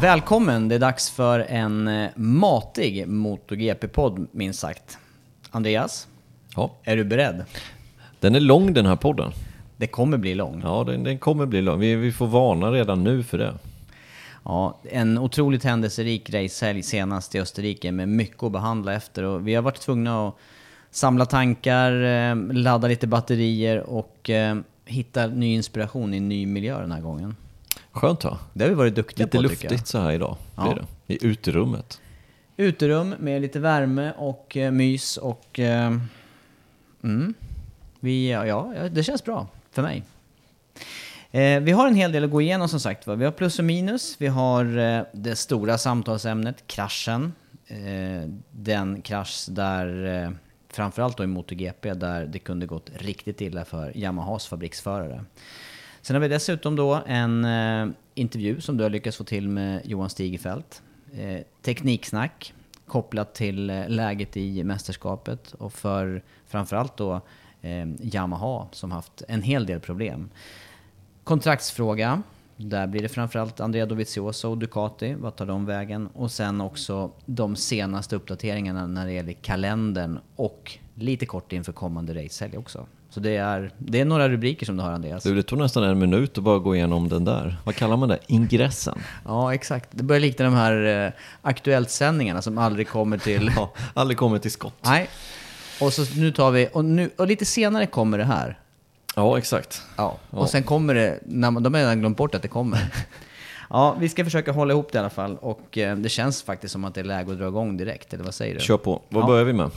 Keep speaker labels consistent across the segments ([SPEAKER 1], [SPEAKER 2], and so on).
[SPEAKER 1] Välkommen! Det är dags för en eh, matig MotoGP-podd, minst sagt. Andreas,
[SPEAKER 2] Ja,
[SPEAKER 1] är du beredd?
[SPEAKER 2] den är lång den här podden.
[SPEAKER 1] Det kommer bli lång.
[SPEAKER 2] Ja, den, den kommer bli lång. Vi, vi får varna redan nu för det.
[SPEAKER 1] Ja, en otroligt händelserik racehelg senast i Österrike med mycket att behandla efter. Och vi har varit tvungna att samla tankar, eh, ladda lite batterier och eh, hitta ny inspiration i en ny miljö den här gången.
[SPEAKER 2] Skönt va?
[SPEAKER 1] Det har vi varit duktiga
[SPEAKER 2] Lite
[SPEAKER 1] på tycker jag.
[SPEAKER 2] luftigt så här idag
[SPEAKER 1] Ja.
[SPEAKER 2] blir det. I uterummet.
[SPEAKER 1] Uterum med lite värme och eh, mys och... Eh, mm, vi, ja, ja, det känns bra för mig. Eh, vi har en hel del att gå igenom som sagt va? Vi har plus och minus. Vi har eh, det stora samtalsämnet, kraschen. Eh, den krasch där, eh, framförallt då i MotoGP, där det kunde gått riktigt illa för Yamahas fabriksförare. Sen har vi dessutom då en eh, intervju som du har lyckats få till med Johan Stigefelt. Eh, tekniksnack kopplat till eh, läget i mästerskapet och för framförallt då eh, Yamaha som haft en hel del problem. Kontraktsfråga. Där blir det framförallt Andrea Dovizioso och Ducati. Vad tar de vägen? Och sen också de senaste uppdateringarna när det gäller kalendern och lite kort inför kommande racehelg också. Så det är, det är några rubriker som du har Andreas.
[SPEAKER 2] Du, det tog nästan en minut att bara gå igenom den där. Vad kallar man det? Ingressen?
[SPEAKER 1] Ja, exakt. Det börjar likna de här eh, Aktuellt-sändningarna som aldrig kommer till...
[SPEAKER 2] Ja, aldrig kommit till skott.
[SPEAKER 1] Nej. Och så nu tar vi... Och, nu, och lite senare kommer det här.
[SPEAKER 2] Ja, exakt.
[SPEAKER 1] Ja.
[SPEAKER 2] Ja.
[SPEAKER 1] Och sen kommer det... När man, de har redan glömt bort att det kommer. Ja, vi ska försöka hålla ihop det i alla fall. Och eh, det känns faktiskt som att det är läge att dra igång direkt, eller vad säger du?
[SPEAKER 2] Kör på. Vad
[SPEAKER 1] Ja.
[SPEAKER 2] börjar vi med?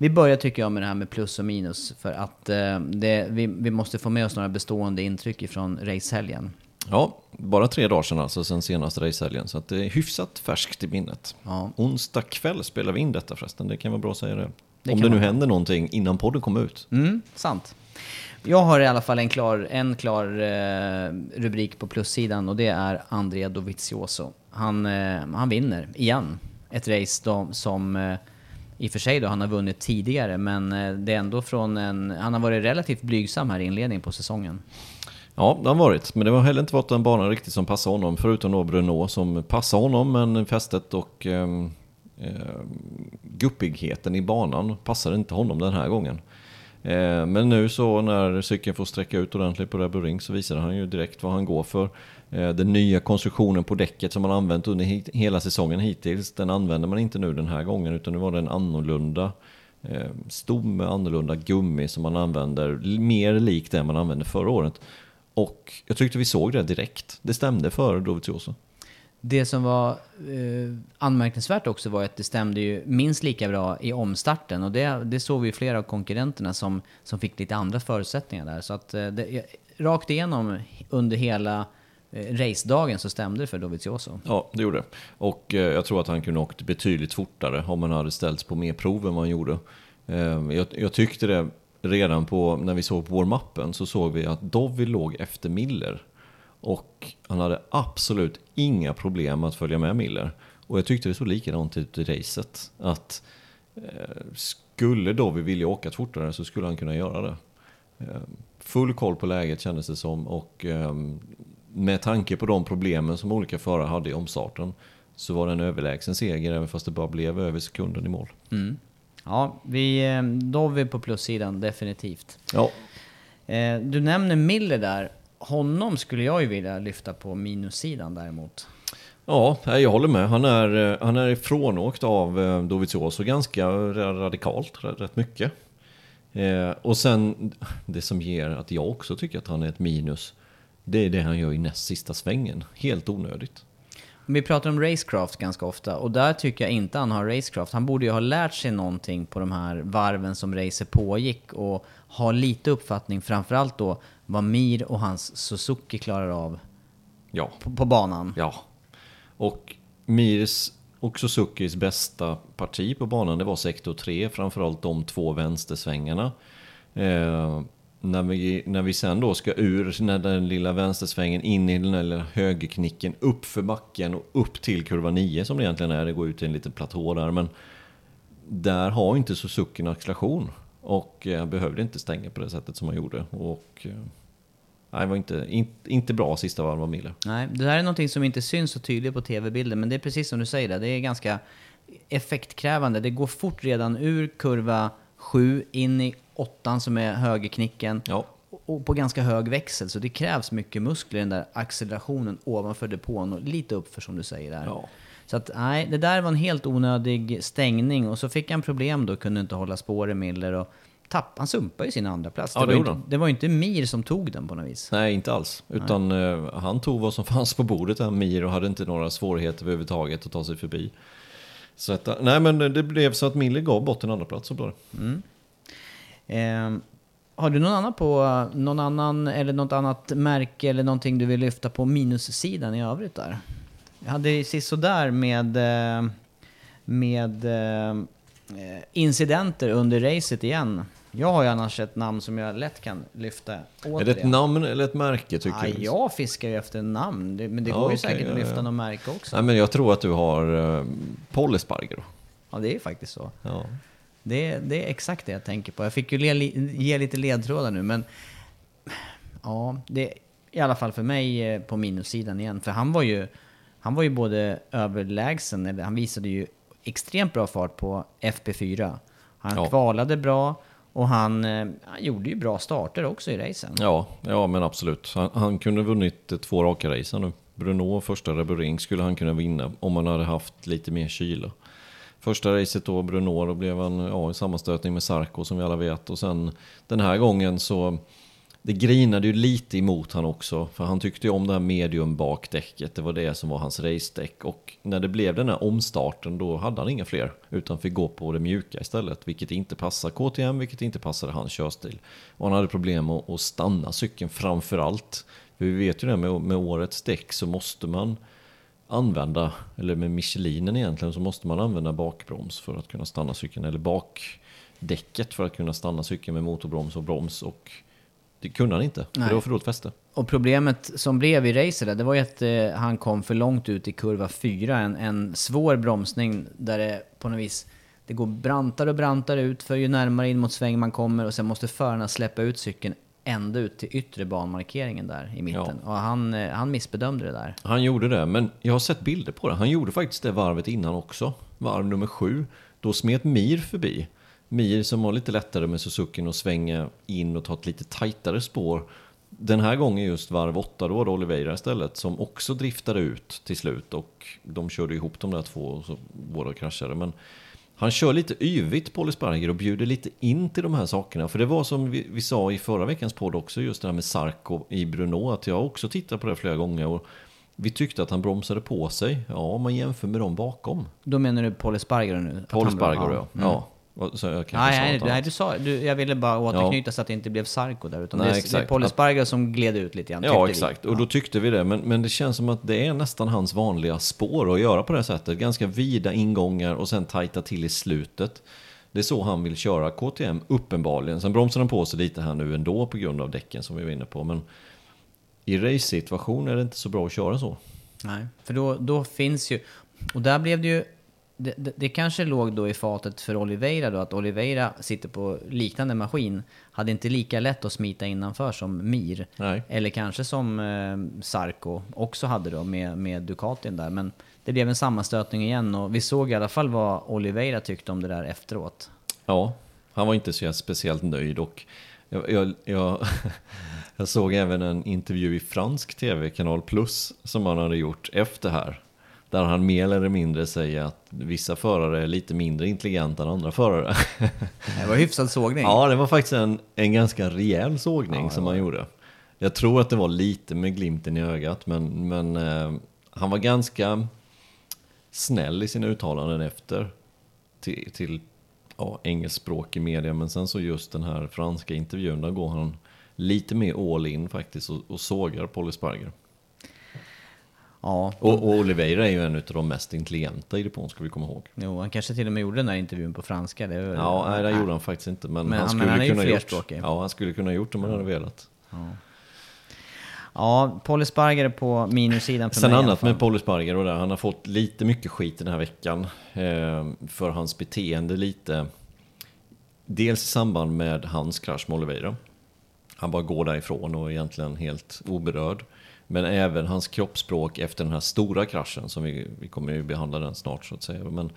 [SPEAKER 1] Vi börjar tycker jag med det här med plus och minus. För att eh, det, vi, vi måste få med oss några bestående intryck ifrån racehelgen.
[SPEAKER 2] Ja, bara tre dagar sedan alltså, sen senaste racehelgen. Så att det är hyfsat färskt i minnet.
[SPEAKER 1] Ja.
[SPEAKER 2] Onsdag kväll spelar vi in detta förresten. Det kan vara bra att säga det.
[SPEAKER 1] Det
[SPEAKER 2] Om det nu
[SPEAKER 1] vara.
[SPEAKER 2] händer någonting innan podden kommer ut.
[SPEAKER 1] Mm, sant. Jag har i alla fall en klar, en klar eh, rubrik på plussidan och det är Andrea Dovizioso. Han, eh, han vinner igen. Ett race då, som eh, i och för sig då han har vunnit tidigare men eh, det är ändå från en... Han har varit relativt blygsam här i inledningen på säsongen.
[SPEAKER 2] Ja, det har varit. Men det har heller inte varit en bana riktigt som passar honom. Förutom då Bruno som passar honom, men fästet och eh, eh, guppigheten i banan passar inte honom den här gången. Eh, men nu så när cykeln får sträcka ut ordentligt på Red Ring så visar han ju direkt vad han går för. Eh, den nya konstruktionen på däcket som man använt under hela säsongen hittills, den använder man inte nu den här gången utan nu var det en annorlunda eh, stomme, annorlunda gummi som man använder, mer likt det man använde förra året. Och jag tyckte vi såg det direkt. Det stämde för Dovizioso.
[SPEAKER 1] Det som var eh, anmärkningsvärt också var att det stämde ju minst lika bra i omstarten. Och det, det såg vi flera av konkurrenterna som, som fick lite andra förutsättningar där. Så att eh, det, rakt igenom under hela Eh, racedagen så stämde det för Dovizioso.
[SPEAKER 2] Ja, det gjorde det. Och eh, jag tror att han kunde åkt betydligt fortare om han hade ställts på mer prov än vad han gjorde. Eh, jag, jag tyckte det redan på, när vi såg på warm-upen så såg vi att Dovi låg efter Miller. Och han hade absolut inga problem att följa med Miller. Och jag tyckte det såg likadant ut i racet. Att eh, skulle Dovi vilja åka fortare så skulle han kunna göra det. Eh, full koll på läget kändes det som och eh, med tanke på de problemen som olika förare hade i omstarten så var det en överlägsen seger även fast det bara blev över sekunden i mål.
[SPEAKER 1] Ja, vi, eh, Dovi på plussidan definitivt.
[SPEAKER 2] Ja,
[SPEAKER 1] Eh, Du nämner Miller där. Honom skulle jag ju vilja lyfta på minussidan däremot.
[SPEAKER 2] Ja, jag håller med. Han är, eh, han är ifrånåkt av Dovizioso ganska radikalt, rätt mycket. Och sen, det som ger att jag också tycker att han är ett minus, det är det han gör i näst sista svängen. Helt onödigt.
[SPEAKER 1] Vi pratar om racecraft ganska ofta och där tycker jag inte han har racecraft. Han borde ju ha lärt sig någonting på de här varven som racet pågick och ha lite uppfattning framförallt då vad Mir och hans Suzuki klarar av
[SPEAKER 2] Ja,
[SPEAKER 1] på, på banan.
[SPEAKER 2] ja. Och Mirs och Suzukis bästa parti på banan, det var sektor 3, framförallt de två vänstersvängarna. Eh, när, vi, när vi sen då ska ur när den lilla vänstersvängen in i den där lilla högerknicken upp för backen och upp till kurva 9 som det egentligen är. Det går ut i en liten platå där. Men där har inte Suzuki en acceleration. Och eh, behövde inte stänga på det sättet som han gjorde. Och, eh, nej, det var inte, in, inte bra sista varv av Mille.
[SPEAKER 1] Nej, det här är någonting som inte syns så tydligt på tv-bilden, men det är precis som du säger, det. det är ganska effektkrävande. Det går fort redan ur kurva 7 in i åttan som är högerknicken
[SPEAKER 2] Ja,
[SPEAKER 1] och- på ganska hög växel, så det krävs mycket muskler i den där accelerationen ovanför depån och lite uppför som du säger där.
[SPEAKER 2] Ja.
[SPEAKER 1] Så att nej, det där var en helt onödig stängning och så fick han problem då, kunde inte hålla spår i Miller och tapp, han sumpade ju sin andra plats.
[SPEAKER 2] Ja,
[SPEAKER 1] det,
[SPEAKER 2] det
[SPEAKER 1] var inte,
[SPEAKER 2] han.
[SPEAKER 1] det var ju inte Mir som tog den på något vis.
[SPEAKER 2] Nej, inte alls. Utan eh, han tog vad som fanns på bordet, där, Mir, och hade inte några svårigheter överhuvudtaget att ta sig förbi. Så att, nej, men det blev så att Miller gav bort en andra plats så blev det. Mm.
[SPEAKER 1] Ehm, har du någon annan på, någon annan, eller något annat märke eller någonting du vill lyfta på minussidan i övrigt där? Jag hade sist sådär med, eh, med eh, eh, incidenter under racet igen. Jag har ju annars ett namn som jag lätt kan lyfta återigen.
[SPEAKER 2] Är det ett namn eller ett märke tycker
[SPEAKER 1] Ja,
[SPEAKER 2] du?
[SPEAKER 1] jag fiskar ju efter namn, men det
[SPEAKER 2] Ja,
[SPEAKER 1] går ju
[SPEAKER 2] okej,
[SPEAKER 1] säkert att
[SPEAKER 2] ja,
[SPEAKER 1] lyfta
[SPEAKER 2] ja.
[SPEAKER 1] något märke också.
[SPEAKER 2] Nej, men jag tror att du har uh, Paul Espargaro.
[SPEAKER 1] Ja, det är ju faktiskt så.
[SPEAKER 2] Ja.
[SPEAKER 1] Det, det är exakt det jag tänker på. Jag fick ju le, ge lite ledtrådar nu, men... Ja, det är i alla fall för mig eh, på minussidan igen. För han var ju, han var ju både överlägsen, eller han visade ju extremt bra fart på FP4. Han
[SPEAKER 2] Ja.
[SPEAKER 1] kvalade bra och han, eh, han gjorde ju bra starter också i racen.
[SPEAKER 2] Ja, ja, men absolut. Han, han kunde vunnit eh, två raka race nu. Bruno första Rebering skulle han kunna vinna om han hade haft lite mer kyla. Första racet då, Bruno, då blev han ja, i sammanstötning med Sarko som vi alla vet. Och sen den här gången så, det grinade ju lite emot han också. För han tyckte ju om det här medium bakdäcket, det var det som var hans racedäck. Och när det blev den här omstarten då hade han inga fler. Utan fick gå på det mjuka istället, vilket inte passar KTM, vilket inte passade hans körstil. Och han hade problem att, att stanna cykeln framför allt. För vi vet ju det med, med årets däck så måste man använda, eller med Michelinen egentligen, så måste man använda bakbroms för att kunna stanna cykeln, eller bakdäcket för att kunna stanna cykeln med motorbroms och broms. Och det kunde han inte, för
[SPEAKER 1] Nej.
[SPEAKER 2] det var för dåligt fäste.
[SPEAKER 1] Och problemet som blev i racet det var ju att eh, han kom för långt ut i kurva 4. En, en svår bromsning där det på något vis det går brantare och brantare ut för ju närmare in mot sväng man kommer och sen måste förarna släppa ut cykeln ända ut till yttre banmarkeringen där i mitten. Och han, eh, han missbedömde det där.
[SPEAKER 2] Han gjorde det, men jag har sett bilder på det. Han gjorde faktiskt det varvet innan också. Varv nummer sju. Då smet Mir förbi. Mir som var lite lättare med Suzuki att svänga in och ta ett lite tajtare spår. Den här gången just varv åtta, då var det Oliveira istället som också driftade ut till slut och de körde ihop de där två och så båda kraschade. Men han kör lite yvigt Paul Esparger och bjuder lite in till de här sakerna. För det var som vi, vi sa i förra veckans podd också, just det här med Sarko i Bruno, att jag också tittat på det flera gånger. Och Vi tyckte att han bromsade på sig. Ja, om man jämför med dem bakom.
[SPEAKER 1] Då menar du Paul Espargaro nu?
[SPEAKER 2] Paul Spargo, ja.
[SPEAKER 1] Mm.
[SPEAKER 2] ja. Så jag
[SPEAKER 1] Nej, nej, nej, du sa, du, jag ville bara återknyta så att det inte blev Sarko där. Utan
[SPEAKER 2] Nej,
[SPEAKER 1] det, är, det är
[SPEAKER 2] exakt.
[SPEAKER 1] Paul Espargaro som gled ut lite grann,
[SPEAKER 2] Ja,
[SPEAKER 1] tyckte vi.
[SPEAKER 2] exakt. Och då tyckte vi det. Men, men det känns som att det är nästan hans vanliga spår att göra på det här sättet. Ganska vida ingångar och sen tajta till i slutet. Det är så han vill köra KTM, uppenbarligen. Sen bromsar han på sig lite här nu ändå på grund av däcken som vi var inne på. Men i race-situation är det inte så bra att köra så.
[SPEAKER 1] Nej, för då, då finns ju... Och där blev det ju... Det, det, det kanske låg då i fatet för Oliveira då, att Oliveira sitter på liknande maskin. Hade inte lika lätt att smita innanför som Mir.
[SPEAKER 2] Nej.
[SPEAKER 1] Eller kanske som eh, Sarko också hade då med, med Ducatin där. Men det blev en sammanstötning igen och vi såg i alla fall vad Oliveira tyckte om det där efteråt.
[SPEAKER 2] Ja, han var inte så speciellt nöjd och jag, jag, jag, jag såg även en intervju i fransk tv, Kanal Plus, som han hade gjort efter här. Där han mer eller mindre säger att vissa förare är lite mindre intelligenta än andra förare.
[SPEAKER 1] Det var hyfsad sågning.
[SPEAKER 2] ja, det var faktiskt en, en ganska rejäl sågning
[SPEAKER 1] Ja,
[SPEAKER 2] som han gjorde. Jag tror att det var lite med glimten i ögat, men, men eh, han var ganska snäll i sina uttalanden efter till, till ja, engelskspråkig media. Men sen så just den här franska intervjun, där går han lite mer all in faktiskt och, och sågar Paul Esparger.
[SPEAKER 1] Ja,
[SPEAKER 2] Och, och Oliveira är ju en av de mest intelligenta i depån, ska vi komma ihåg.
[SPEAKER 1] jo, han kanske till och med gjorde den där intervjun på franska. Det väl-
[SPEAKER 2] Ja, nej, det gjorde han faktiskt inte. Men,
[SPEAKER 1] Men-
[SPEAKER 2] han skulle
[SPEAKER 1] han
[SPEAKER 2] kunna gjort. Ja, han skulle kunna gjort det om han hade velat.
[SPEAKER 1] Ja, Paul Espargaro på minussidan för
[SPEAKER 2] Sen
[SPEAKER 1] mig
[SPEAKER 2] annat med Paul Espargaro där, han har fått lite mycket skit den här veckan eh, för hans beteende lite. Dels i samband med hans krasch med Oliveira. Han bara går därifrån och är egentligen helt oberörd. Men även hans kroppsspråk efter den här stora kraschen, som vi, vi kommer ju behandla den snart så att säga. Men,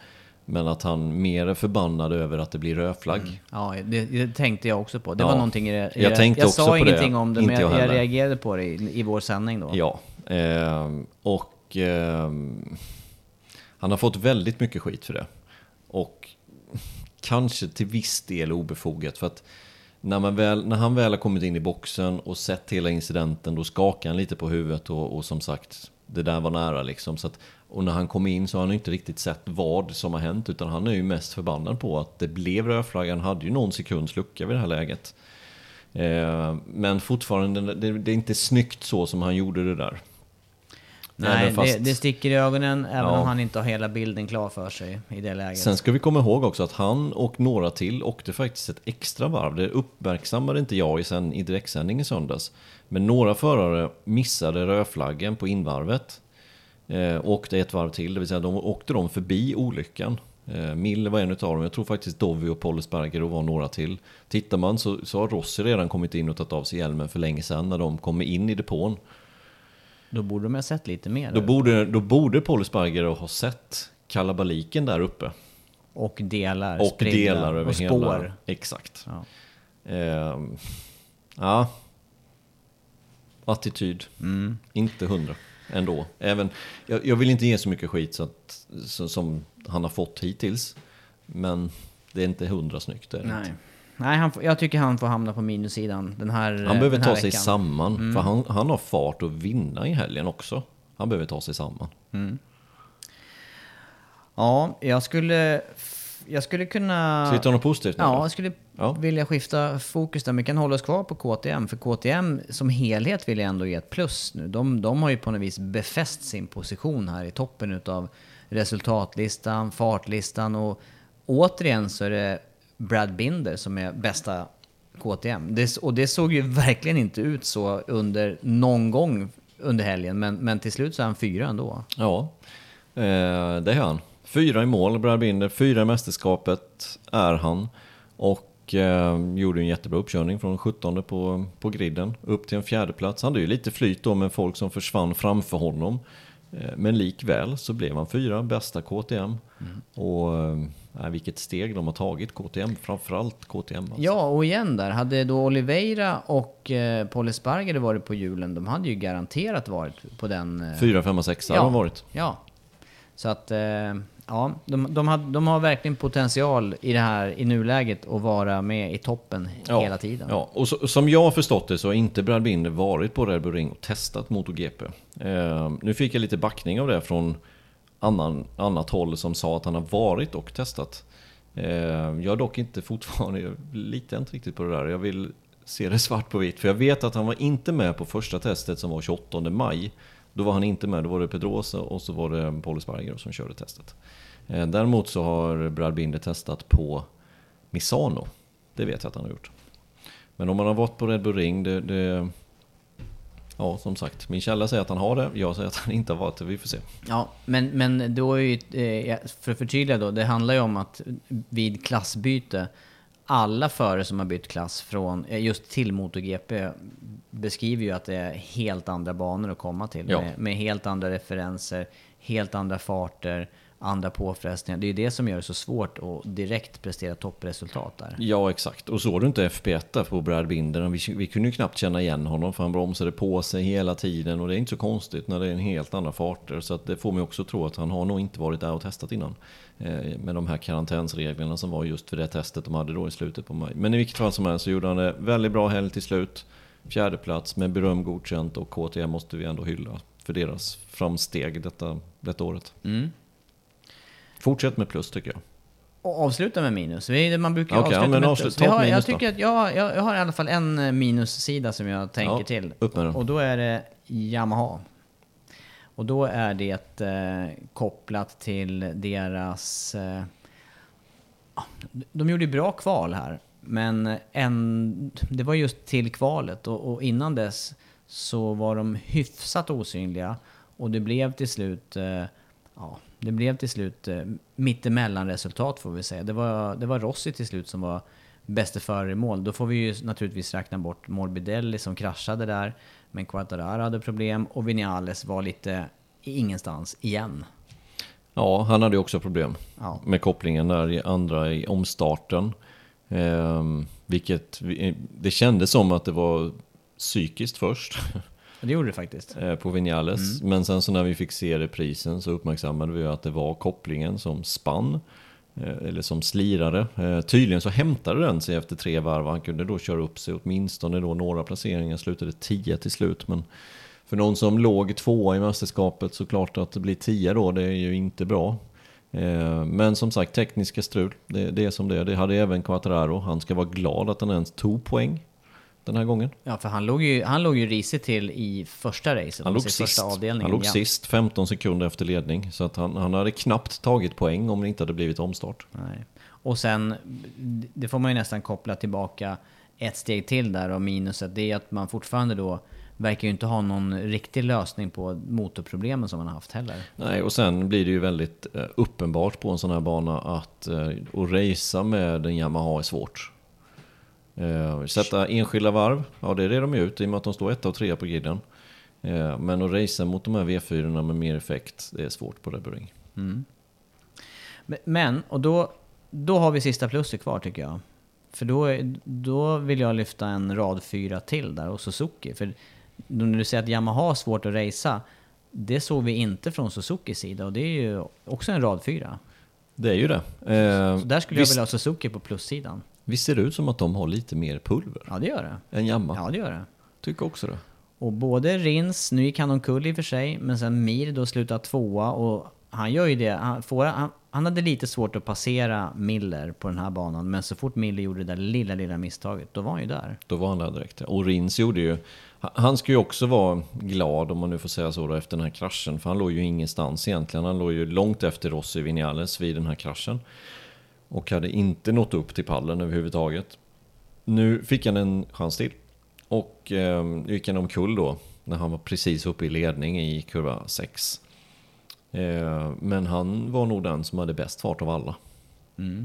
[SPEAKER 2] men att han mer är förbannad över att det blir rödflagg.
[SPEAKER 1] Ja, det, det tänkte jag också på. Det
[SPEAKER 2] Ja.
[SPEAKER 1] var någonting i det. i
[SPEAKER 2] Jag
[SPEAKER 1] det-
[SPEAKER 2] tänkte
[SPEAKER 1] jag
[SPEAKER 2] också
[SPEAKER 1] sa
[SPEAKER 2] på det.
[SPEAKER 1] ingenting om det, men
[SPEAKER 2] Inte
[SPEAKER 1] jag,
[SPEAKER 2] jag
[SPEAKER 1] jag
[SPEAKER 2] heller.
[SPEAKER 1] reagerade på det i, i vår sändning då.
[SPEAKER 2] Ja, ehm, och ehm, han har fått väldigt mycket skit för det. Och kanske till viss del obefogat för att när, man väl, när han väl har kommit in i boxen och sett hela incidenten då skakar han lite på huvudet och, och som sagt det där var nära liksom. Så att, och när han kom in så har han inte riktigt sett vad som har hänt utan han är ju mest förbannad på att det blev rödflaggan. Han hade ju någon sekunds lucka vid det här läget. Eh, men fortfarande, det, det är inte snyggt så som han gjorde det där.
[SPEAKER 1] Nej,
[SPEAKER 2] fast-
[SPEAKER 1] det, det sticker i ögonen även
[SPEAKER 2] Ja.
[SPEAKER 1] om han inte har hela bilden klar för sig i det läget.
[SPEAKER 2] Sen ska vi komma ihåg också att han och några till åkte faktiskt ett extra varv. Det uppmärksammade inte jag i, sen, i direktsändning i söndags. Men några förare missade rödflaggen på invarvet. Eh, åkte ett varv till, det vill säga de åkte de förbi olyckan. Eh, Mille var en utav dem, jag tror faktiskt Dovi och Paul Sparger var några till. Tittar man så, så har Rossi redan kommit in och tagit av sig hjälmen för länge sedan när de kommer in i depån.
[SPEAKER 1] Då borde de ha sett lite mer.
[SPEAKER 2] Då borde, då borde Paul Sparger ha sett kalabaliken där uppe.
[SPEAKER 1] och delar,
[SPEAKER 2] Och
[SPEAKER 1] spridda,
[SPEAKER 2] delar över
[SPEAKER 1] och spår.
[SPEAKER 2] hela... Exakt.
[SPEAKER 1] Ja.
[SPEAKER 2] Ehm, ja. Attityd.
[SPEAKER 1] Mm.
[SPEAKER 2] Inte hundra ändå. Även, jag, jag vill inte ge så mycket skit så att, så, som han har fått hittills. Men det är inte hundra snyggt. Det är det
[SPEAKER 1] Nej.
[SPEAKER 2] inte.
[SPEAKER 1] Nej, han, jag tycker han får hamna på minussidan den här
[SPEAKER 2] Han behöver
[SPEAKER 1] den här
[SPEAKER 2] ta sig
[SPEAKER 1] veckan.
[SPEAKER 2] samman.
[SPEAKER 1] Mm.
[SPEAKER 2] För han, han har fart att vinna i helgen också. Han behöver ta sig samman.
[SPEAKER 1] Ja, jag skulle... Jag skulle kunna...
[SPEAKER 2] Vi ta något positivt nu
[SPEAKER 1] Ja, jag skulle
[SPEAKER 2] Ja.
[SPEAKER 1] vilja skifta fokus där. Men vi kan hålla oss kvar på KTM. För KTM som helhet vill jag ändå ge ett plus nu. De, de har ju på något vis befäst sin position här i toppen utav resultatlistan, fartlistan och återigen så är det Brad Binder som är bästa KTM. Det, och det såg ju verkligen inte ut så under någon gång under helgen. Men, men till slut så är han fyra ändå.
[SPEAKER 2] Ja, eh, det är han. Fyra i mål, Brad Binder. Fyra i mästerskapet är han. Och eh, gjorde en jättebra uppkörning från 17 på, på griden upp till en fjärde plats. Han hade ju lite flyt då med folk som försvann framför honom. Eh, men likväl så blev han fyra, bästa KTM. Och eh, vilket steg de har tagit, KTM. Framförallt KTM. Alltså.
[SPEAKER 1] Ja, och igen där. Hade då Oliveira och eh, Paul Espargaro varit på hjulen, de hade ju garanterat varit på den... Eh,
[SPEAKER 2] Fyra, femma, sexa
[SPEAKER 1] Ja.
[SPEAKER 2] har de varit.
[SPEAKER 1] Ja. Så att, eh, ja, de, de, har, de har verkligen potential i det här i nuläget att vara med i toppen hela tiden.
[SPEAKER 2] Ja, och så, som jag har förstått det så har inte Brad Binder varit på Red Bull Ring och testat MotoGP. Eh, nu fick jag lite backning av det från annan, annat håll som sa att han har varit och testat. Eh, jag är dock inte fortfarande, jag litar inte riktigt på det där. Jag vill se det svart på vitt. För jag vet att han var inte med på första testet som var 28 maj. Då var han inte med, då var det Pedrosa och så var det Paul Sparger som körde testet. Eh, däremot så har Brad Binder testat på Misano. Det vet jag att han har gjort. Men om man har varit på Red Bull Ring, det, det Ja, som sagt, min källa säger att han har det, jag säger att han inte har varit det, vi får se.
[SPEAKER 1] Ja, men, men då är ju, eh, för att förtydliga då, det handlar ju om att vid klassbyte, alla förare som har bytt klass från, eh, just till MotoGP beskriver ju att det är helt andra banor att komma till.
[SPEAKER 2] Ja.
[SPEAKER 1] Med, med helt andra referenser, helt andra farter, andra påfrestningar. Det är det som gör det så svårt att direkt prestera toppresultat där.
[SPEAKER 2] Ja, exakt. Och såg du inte FP1 där på Brad Binder? Vi, vi kunde ju knappt känna igen honom för han bromsade på sig hela tiden. Och det är inte så konstigt när det är en helt andra farter. Så att det får mig också tro att han har nog inte varit där och testat innan. Eh, med de här karantänsreglerna som var just för det testet de hade då i slutet på maj. Men i vilket fall som helst så gjorde han det väldigt bra helg till slut. Fjärde plats med beröm godkänt och KTM måste vi ändå hylla för deras framsteg detta, detta året.
[SPEAKER 1] Mm.
[SPEAKER 2] Fortsätt med plus tycker jag.
[SPEAKER 1] Och avsluta med minus. Vi- Man brukar
[SPEAKER 2] Okej,
[SPEAKER 1] avsluta
[SPEAKER 2] ja,
[SPEAKER 1] med
[SPEAKER 2] avslut-
[SPEAKER 1] plus. har,
[SPEAKER 2] minus
[SPEAKER 1] jag
[SPEAKER 2] då.
[SPEAKER 1] tycker att jag, jag, jag har i alla fall en eh, minussida som jag tänker
[SPEAKER 2] Ja,
[SPEAKER 1] till.
[SPEAKER 2] upp med den.
[SPEAKER 1] Och då är det Yamaha. Och då är det eh, kopplat till deras... Eh, ja, de gjorde bra kval här. Men en, det var just till kvalet och, och innan dess så var de hyfsat osynliga. Och det blev till slut... Eh, ja, det blev till slut eh, mittemellan-resultat får vi säga. Det var, det var Rossi till slut som var bäste förare i mål. Då får vi ju naturligtvis räkna bort Morbidelli som kraschade där. Men Quartararo hade problem och Vinales var lite i ingenstans igen.
[SPEAKER 2] Ja, han hade ju också problem
[SPEAKER 1] Ja.
[SPEAKER 2] med kopplingen där i andra i omstarten. Ehm, vilket, vi- det kändes som att det var psykiskt först
[SPEAKER 1] det gjorde det faktiskt.
[SPEAKER 2] eh, på Vinales. Men sen så när vi fick se reprisen så uppmärksammade vi att det var kopplingen som spann. eh, Eller som slirade. Eh, Tydligen så hämtade den sig efter tre varv. Han kunde då köra upp sig åtminstone då några placeringar. Slutade tio till slut. Men för någon som låg tvåa i mästerskapet så klart att det blir tio då. Det är ju inte bra. Men som sagt, tekniska strul. Det, det är som det är. Det hade även Quattararo. Han ska vara glad att han ens tog poäng den här gången.
[SPEAKER 1] Ja, för han låg ju, han låg ju risigt till i första racet.
[SPEAKER 2] Han låg,
[SPEAKER 1] alltså
[SPEAKER 2] sist.
[SPEAKER 1] första avdelningen.
[SPEAKER 2] han låg
[SPEAKER 1] ja.
[SPEAKER 2] sist, 15 sekunder efter ledning. Så att han, han hade knappt tagit poäng om det inte hade blivit omstart.
[SPEAKER 1] Nej. Och sen, det får man ju nästan koppla tillbaka ett steg till där och minuset, det är att man fortfarande då verkar ju inte ha någon riktig lösning på motorproblemen som man har haft heller.
[SPEAKER 2] Nej, och sen blir det ju väldigt eh, uppenbart på en sån här bana att eh, att racea med en Yamaha är svårt. Eh, sätta enskilda varv, ja det är det de gör ut i och med att de står etta och trea på griden. Eh, men att racea mot de här V4 med mer effekt, det är svårt på Red Bull Ring.
[SPEAKER 1] Men- Men, och då, då har vi sista plusset kvar tycker jag. För då, då vill jag lyfta en rad fyra till där och Suzuki. För när du säger att Yamaha har svårt att racea, det såg vi inte från Suzukis sida och det är ju också en rad fyra.
[SPEAKER 2] Det är ju det. Eh,
[SPEAKER 1] Så där skulle
[SPEAKER 2] visst,
[SPEAKER 1] jag vilja ha Suzuki på plussidan.
[SPEAKER 2] Visst ser det ut som att de har lite mer pulver
[SPEAKER 1] Ja, det gör det.
[SPEAKER 2] än Yamaha?
[SPEAKER 1] Ja, det gör det.
[SPEAKER 2] Tycker också det.
[SPEAKER 1] Och både Rins, nu gick han omkull i och för sig, men sen Mir då slutar tvåa och han gör ju det. Han, får, han, han hade lite svårt att passera Miller på den här banan, men så fort Miller gjorde det där lilla, lilla misstaget, då var han ju där.
[SPEAKER 2] Då var han där direkt. Och Rins gjorde ju... Han ska ju också vara glad, om man nu får säga så, då, efter den här kraschen. För han låg ju ingenstans egentligen. Han låg ju långt efter Rossi Vinales vid den här kraschen. Och hade inte nått upp till pallen överhuvudtaget. Nu fick han en chans till. Och eh, gick han omkull då, när han var precis uppe i ledning i kurva 6. Eh, men han var nog den som hade bäst fart av alla.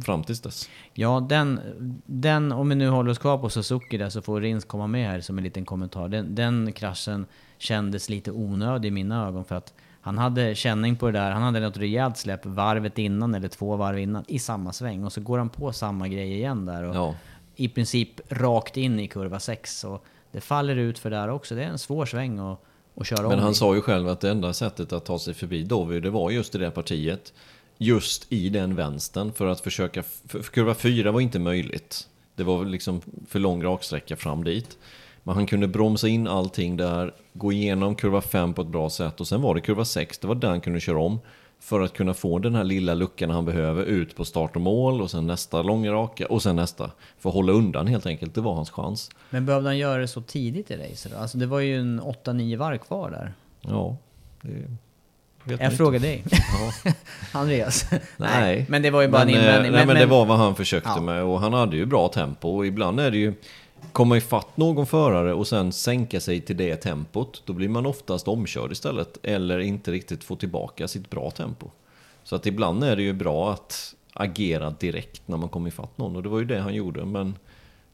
[SPEAKER 2] Fram tills dess.
[SPEAKER 1] Ja, den, den, om vi nu håller oss kvar på Suzuki där så får Rins komma med här som en liten kommentar. Den, den kraschen kändes lite onödig i mina ögon för att han hade känning på det där. Han hade något rejält släpp varvet innan eller två varv innan i samma sväng och så går han på samma grej igen där. Och
[SPEAKER 2] Ja.
[SPEAKER 1] I princip rakt in i kurva 6. Så det faller ut för där också. Det är en svår sväng att och köra om
[SPEAKER 2] Men han
[SPEAKER 1] i.
[SPEAKER 2] sa ju själv att det enda sättet att ta sig förbi Dovi, det var just i det partiet. Just i den vänstern för att försöka... För kurva 4 var inte möjligt. Det var liksom för lång raksträcka fram dit. Men han kunde bromsa in allting där, gå igenom kurva 5 på ett bra sätt och sen var det kurva 6, det var där han kunde köra om. För att kunna få den här lilla luckan han behöver ut på start och mål och sen nästa långa raka och sen nästa. För att hålla undan helt enkelt, det var hans chans.
[SPEAKER 1] Men behövde han göra det så tidigt i racet? Alltså det var ju en 8-9 varv kvar där.
[SPEAKER 2] Ja,
[SPEAKER 1] Jag
[SPEAKER 2] inte.
[SPEAKER 1] frågar dig.
[SPEAKER 2] Ja.
[SPEAKER 1] Andreas.
[SPEAKER 2] Nej.
[SPEAKER 1] Men det var ju bara
[SPEAKER 2] men,
[SPEAKER 1] en
[SPEAKER 2] eh,
[SPEAKER 1] invändning.
[SPEAKER 2] Nej, men, det var vad han försökte
[SPEAKER 1] Ja.
[SPEAKER 2] med och han hade ju bra tempo och ibland är det ju komma ifatt någon förare och sen sänka sig till det tempot. Då blir man oftast omkörd istället eller inte riktigt få tillbaka sitt bra tempo. Så att ibland är det ju bra att agera direkt när man kommer ifatt någon och det var ju det han gjorde. Men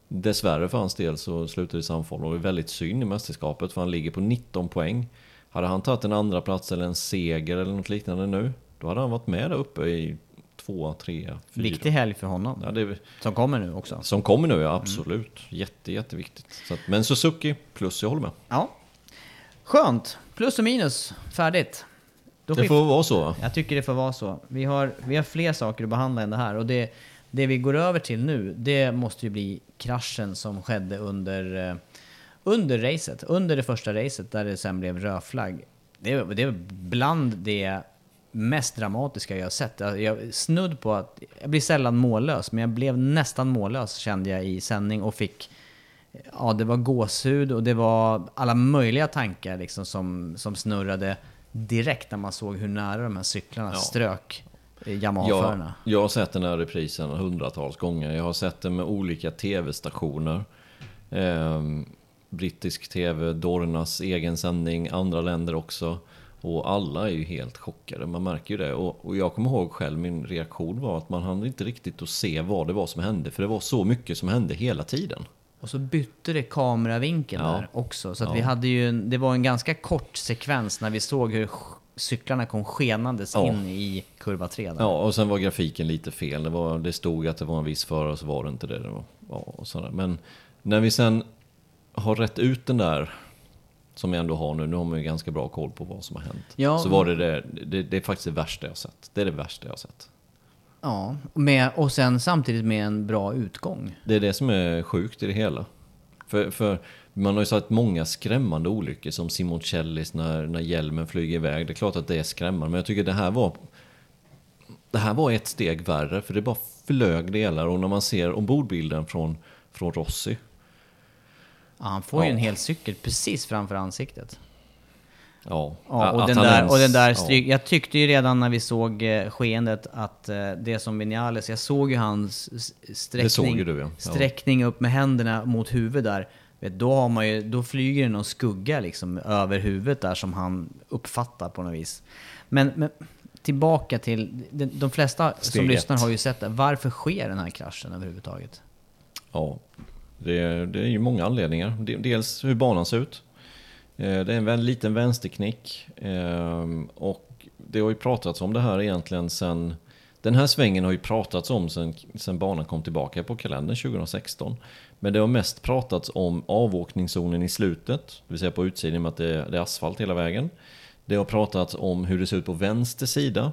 [SPEAKER 2] dessvärre för hans del så slutade det i samfall och det är väldigt synd i mästerskapet för han ligger på 19 poäng. Hade han tagit en andra plats eller en seger eller något liknande nu, då hade han varit med där uppe i två, tre, fyra.
[SPEAKER 1] Viktig helg för honom.
[SPEAKER 2] Ja, det
[SPEAKER 1] Som kommer nu också.
[SPEAKER 2] som kommer nu, ja absolut. Jätte, jätteviktigt. Så att, men Suzuki plus, jag håller med.
[SPEAKER 1] Ja. Skönt. Plus och minus. Färdigt. Då
[SPEAKER 2] Det får vara så va?
[SPEAKER 1] Jag tycker det får vara så. Vi har, vi har fler saker att behandla än det här. Och det, det vi går över till nu, det måste ju bli kraschen som skedde under, eh, under racet. Under det första racet där det sen blev rödflagg. Det, det är bland det mest dramatiska jag sett. Jag, snudd på att, jag blir sällan mållös, men jag blev nästan mållös kände jag i sändning och fick Ja, det var gåshud och det var alla möjliga tankar liksom som, som snurrade direkt när man såg hur nära de här cyklarna
[SPEAKER 2] Ja.
[SPEAKER 1] strök eh,
[SPEAKER 2] Jag,
[SPEAKER 1] Yamaha-förarna.
[SPEAKER 2] jag har sett den här reprisen hundratals gånger. Jag har sett den med olika tv-stationer. Ehm, brittisk tv, Dornas egen sändning, andra länder också. Och alla är ju helt chockade, man märker ju det. Och, och jag kommer ihåg själv, min reaktion var att man hann inte riktigt att se vad det var som hände. För det var så mycket som hände hela tiden.
[SPEAKER 1] Och så bytte det kameravinkeln
[SPEAKER 2] Ja.
[SPEAKER 1] där också. Så att
[SPEAKER 2] Ja.
[SPEAKER 1] vi hade ju det var en ganska kort sekvens när vi såg hur cyklarna kom skenandes
[SPEAKER 2] Ja.
[SPEAKER 1] in i kurva 3 där.
[SPEAKER 2] Ja, och sen var grafiken lite fel. Det, var, det stod att det var en viss förare och så var det inte det. det var, ja, och sådär. Men när vi sen har rätt ut den där, som vi ändå har nu, nu har man ju ganska bra koll på vad som har hänt.
[SPEAKER 1] Ja.
[SPEAKER 2] Så var det, det, det, det är faktiskt det värsta jag sett. Det är det värsta jag sett.
[SPEAKER 1] Ja, med, och sen samtidigt med en bra utgång.
[SPEAKER 2] Det är det som är sjukt i det hela. För, för man har ju sett många skrämmande olyckor som Simoncellis när, när hjälmen flyger iväg. Det är klart att det är skrämmande, men jag tycker det här var det här var ett steg värre, för det bara flög delar och när man ser ombordbilden från, från Rossi.
[SPEAKER 1] Ja, han får ju
[SPEAKER 2] Ja.
[SPEAKER 1] en hel cykel precis framför ansiktet.
[SPEAKER 2] Ja,
[SPEAKER 1] Ja, och, den där,
[SPEAKER 2] ens-
[SPEAKER 1] och den där stryk, Jag tyckte ju redan när vi såg eh, skeendet att eh, det som Vinales, jag såg ju hans sträckning,
[SPEAKER 2] ju du,
[SPEAKER 1] sträckning upp med händerna mot huvudet där. Vet, då, har man ju, då flyger det någon skugga liksom över huvudet där som han uppfattar på något vis. Men, men tillbaka till, de, de flesta
[SPEAKER 2] Steg
[SPEAKER 1] som lyssnar har ju sett det. Varför sker den här kraschen överhuvudtaget?
[SPEAKER 2] Ja, det är, det är ju många anledningar. Dels hur banan ser ut. Eh, det är en liten vänsterknick. Eh, och det har ju pratats om det här egentligen sen... Den här svängen har ju pratats om sen, sen banan kom tillbaka på kalendern 2016. Men det har mest pratats om avåkningszonen i slutet, det vill säga på utsidan med att det, det är asfalt hela vägen. Det har pratats om hur det ser ut på vänster sida.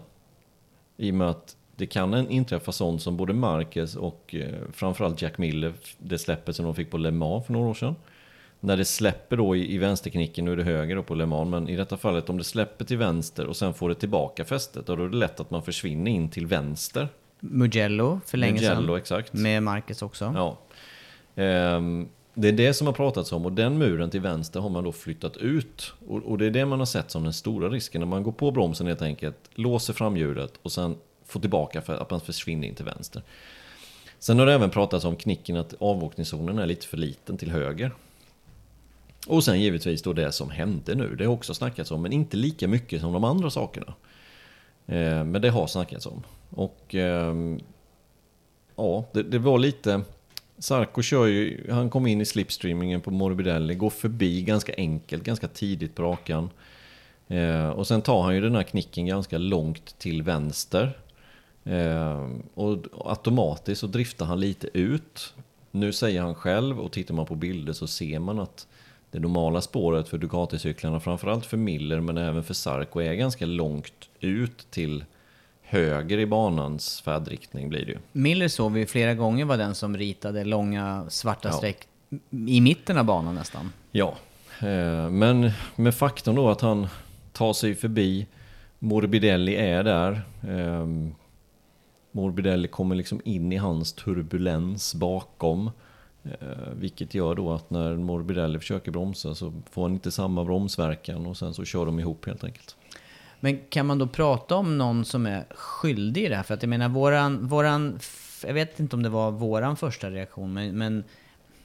[SPEAKER 2] I och med att det kan inträffa sånt som både Marquez och eh, framförallt Jack Miller, det släppet som de fick på Le Mans för några år sedan. När det släpper då i, i vänsterknicken, nu är det höger då på Le Mans, men i detta fallet om det släpper till vänster och sen får det tillbaka fästet, då är det lätt att man försvinner in till vänster.
[SPEAKER 1] Mugello för länge
[SPEAKER 2] Mugello,
[SPEAKER 1] sedan.
[SPEAKER 2] exakt.
[SPEAKER 1] Med Marcus också.
[SPEAKER 2] Ja. Ehm, det är det som har pratats om och den muren till vänster har man då flyttat ut. Och, och det är det man har sett som den stora risken när man går på bromsen helt enkelt, låser framhjulet och sen Få tillbaka för att man försvinner in till vänster. Sen har det även pratats om knicken att avåkningszonen är lite för liten till höger. Och sen givetvis då det som hände nu, det har också snackats om, men inte lika mycket som de andra sakerna. Eh, men det har snackats om. Och ehm, ja, det, det var lite... Sarko kör ju, han kom in i slipstreamingen på Morbidelli, går förbi ganska enkelt, ganska tidigt på rakan. Eh, och sen tar han ju den här knicken ganska långt till vänster. Eh, och automatiskt så driftar han lite ut. Nu säger han själv, och tittar man på bilder så ser man att det normala spåret för Ducati-cyklarna, framförallt för Miller men även för Sarko, är ganska långt ut till höger i banans färdriktning blir det ju.
[SPEAKER 1] Miller såg vi flera gånger var den som ritade långa svarta
[SPEAKER 2] Ja.
[SPEAKER 1] streck i mitten av banan nästan.
[SPEAKER 2] Ja, eh, men med faktorn då att han tar sig förbi, Morbidelli är där. Morbidelli kommer liksom in i hans turbulens bakom. Eh, vilket gör då att när Morbidelli försöker bromsa så får han inte samma bromsverkan och sen så kör de ihop helt enkelt.
[SPEAKER 1] Men kan man då prata om någon som är skyldig i det här? För att jag menar, våran, våran jag vet inte om det var våran första reaktion, men, men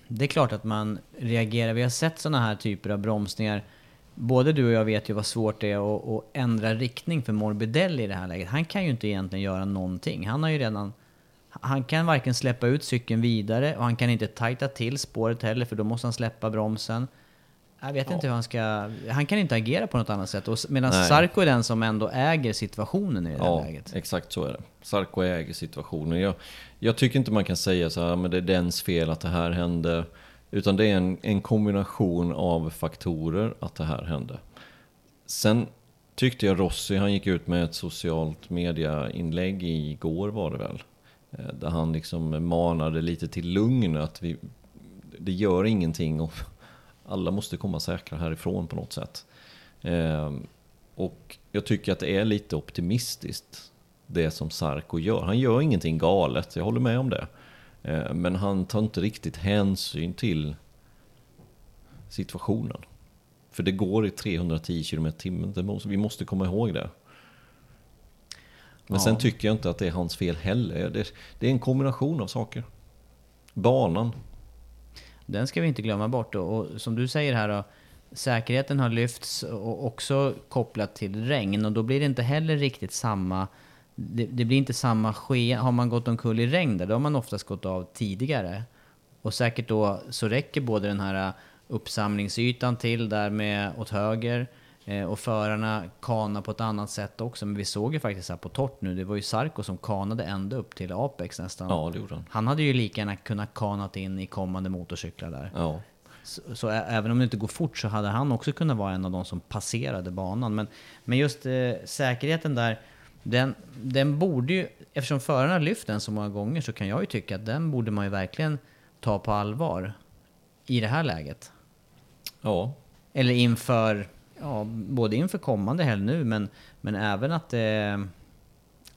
[SPEAKER 1] det är klart att man reagerar. Vi har sett sådana här typer av bromsningar. Både du och jag vet ju vad svårt det är att, att ändra riktning för Morbidelli i det här läget. Han kan ju inte egentligen göra någonting. Han har ju redan... Han kan varken släppa ut cykeln vidare och han kan inte tajta till spåret heller för då måste han släppa bromsen. Jag vet inte hur han ska... Han kan inte agera på något annat sätt. Medan
[SPEAKER 2] Nej.
[SPEAKER 1] Sarko är den som ändå äger situationen i det här
[SPEAKER 2] Ja,
[SPEAKER 1] läget.
[SPEAKER 2] exakt så är det. Sarko äger situationen. Jag, jag tycker inte man kan säga så här, men det är dens fel att det här hände. Utan det är en, en kombination av faktorer att det här hände. Sen tyckte jag Rossi, han gick ut med ett socialt media-inlägg igår var det väl. Eh, där han liksom manade lite till lugn, att vi, det gör ingenting och alla måste komma säkra härifrån på något sätt. Eh, och jag tycker att det är lite optimistiskt det som Sarko gör. Han gör ingenting galet, jag håller med om det. Eh, Men han tar inte riktigt hänsyn till situationen. För det går i 310 km timmen, vi måste komma ihåg det. Men sen
[SPEAKER 1] Ja.
[SPEAKER 2] tycker jag inte att det är hans fel heller. Det, det är en kombination av saker. Banan.
[SPEAKER 1] Den ska vi inte glömma bort. Och, och som du säger här då, säkerheten har lyfts och också kopplat till regn och då blir det inte heller riktigt samma det, det blir inte samma ske. Har man gått omkull i regn där, då har man oftast gått av tidigare. Och säkert då så räcker både den här uppsamlingsytan till där med åt höger eh, och förarna kana på ett annat sätt också. Men vi såg ju faktiskt här på torrt nu, det var ju Sarko som kanade ända upp till Apex nästan.
[SPEAKER 2] Ja, det gjorde han.
[SPEAKER 1] Han hade ju lika gärna kunnat kanat in i kommande motorcyklar där.
[SPEAKER 2] Ja.
[SPEAKER 1] Så, så även om det inte går fort så hade han också kunnat vara en av de som passerade banan. Men, men just eh, säkerheten där, den, den borde ju, eftersom förarna har lyft den så många gånger så kan jag ju tycka att den borde man ju verkligen ta på allvar i det här läget.
[SPEAKER 2] ja,
[SPEAKER 1] Eller inför, ja, både inför kommande helg nu men, men även att det,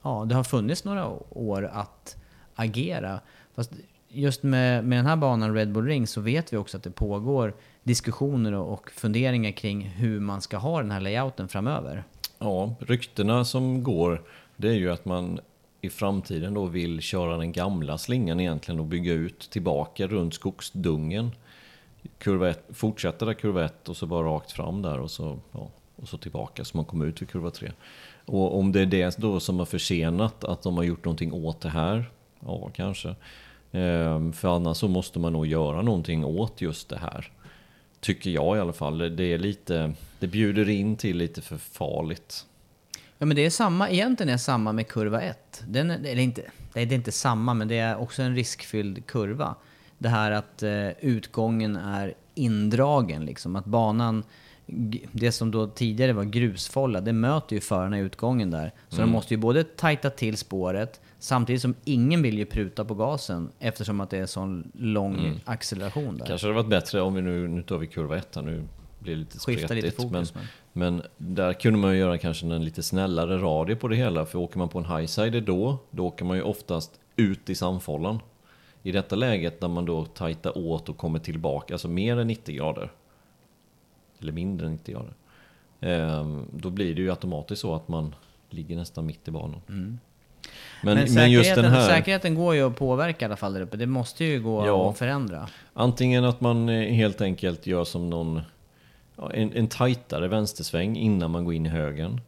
[SPEAKER 1] ja, det har funnits några år att agera. Fast just med, med den här banan Red Bull Ring så vet vi också att det pågår diskussioner och, och funderingar kring hur man ska ha den här layouten framöver.
[SPEAKER 2] Ja, ryktena som går, det är ju att man i framtiden då vill köra den gamla slingan egentligen och bygga ut tillbaka runt skogsdungen. Kurva ett, fortsätta där kurva 1 och så bara rakt fram där och så, ja, och så tillbaka så man kommer ut vid kurva 3. Och om det är det då som har försenat att de har gjort någonting åt det här, ja kanske. Ehm, för annars så måste man nog göra någonting åt just det här. Tycker jag i alla fall. Det är lite, det bjuder in till lite för farligt.
[SPEAKER 1] Ja men det är samma, egentligen är det samma med kurva 1. Den, är- eller inte, det är inte samma men det är också en riskfylld kurva. Det här att eh, utgången är indragen liksom, att banan, det som då tidigare var grusfålla, det möter ju förarna i utgången där. Så de måste ju både tajta till spåret, samtidigt som ingen vill ju pruta på gasen eftersom att det är sån lång acceleration där.
[SPEAKER 2] Kanske hade varit bättre om vi nu, nu tar vi kurva 1 här, nu blir det lite
[SPEAKER 1] Skifta lite
[SPEAKER 2] spretigt.
[SPEAKER 1] fokus,
[SPEAKER 2] men, men där kunde man ju göra kanske en lite snällare radie på det hela. För åker man på en highsider då, då åker man ju oftast ut i samfållan. I detta läget när man då tajtar åt och kommer tillbaka, alltså mer än 90 grader. Eller mindre än 90 grader. ehm, då blir det ju automatiskt så att man ligger nästan mitt i banan. Men,
[SPEAKER 1] Men,
[SPEAKER 2] men,
[SPEAKER 1] säkerheten,
[SPEAKER 2] just den här...
[SPEAKER 1] säkerheten går ju att påverka i alla fall där uppe. Det måste ju gå
[SPEAKER 2] Ja.
[SPEAKER 1] att förändra.
[SPEAKER 2] Antingen att man eh, helt enkelt gör som någon, en, en tajtare vänstersväng innan man går in i högen.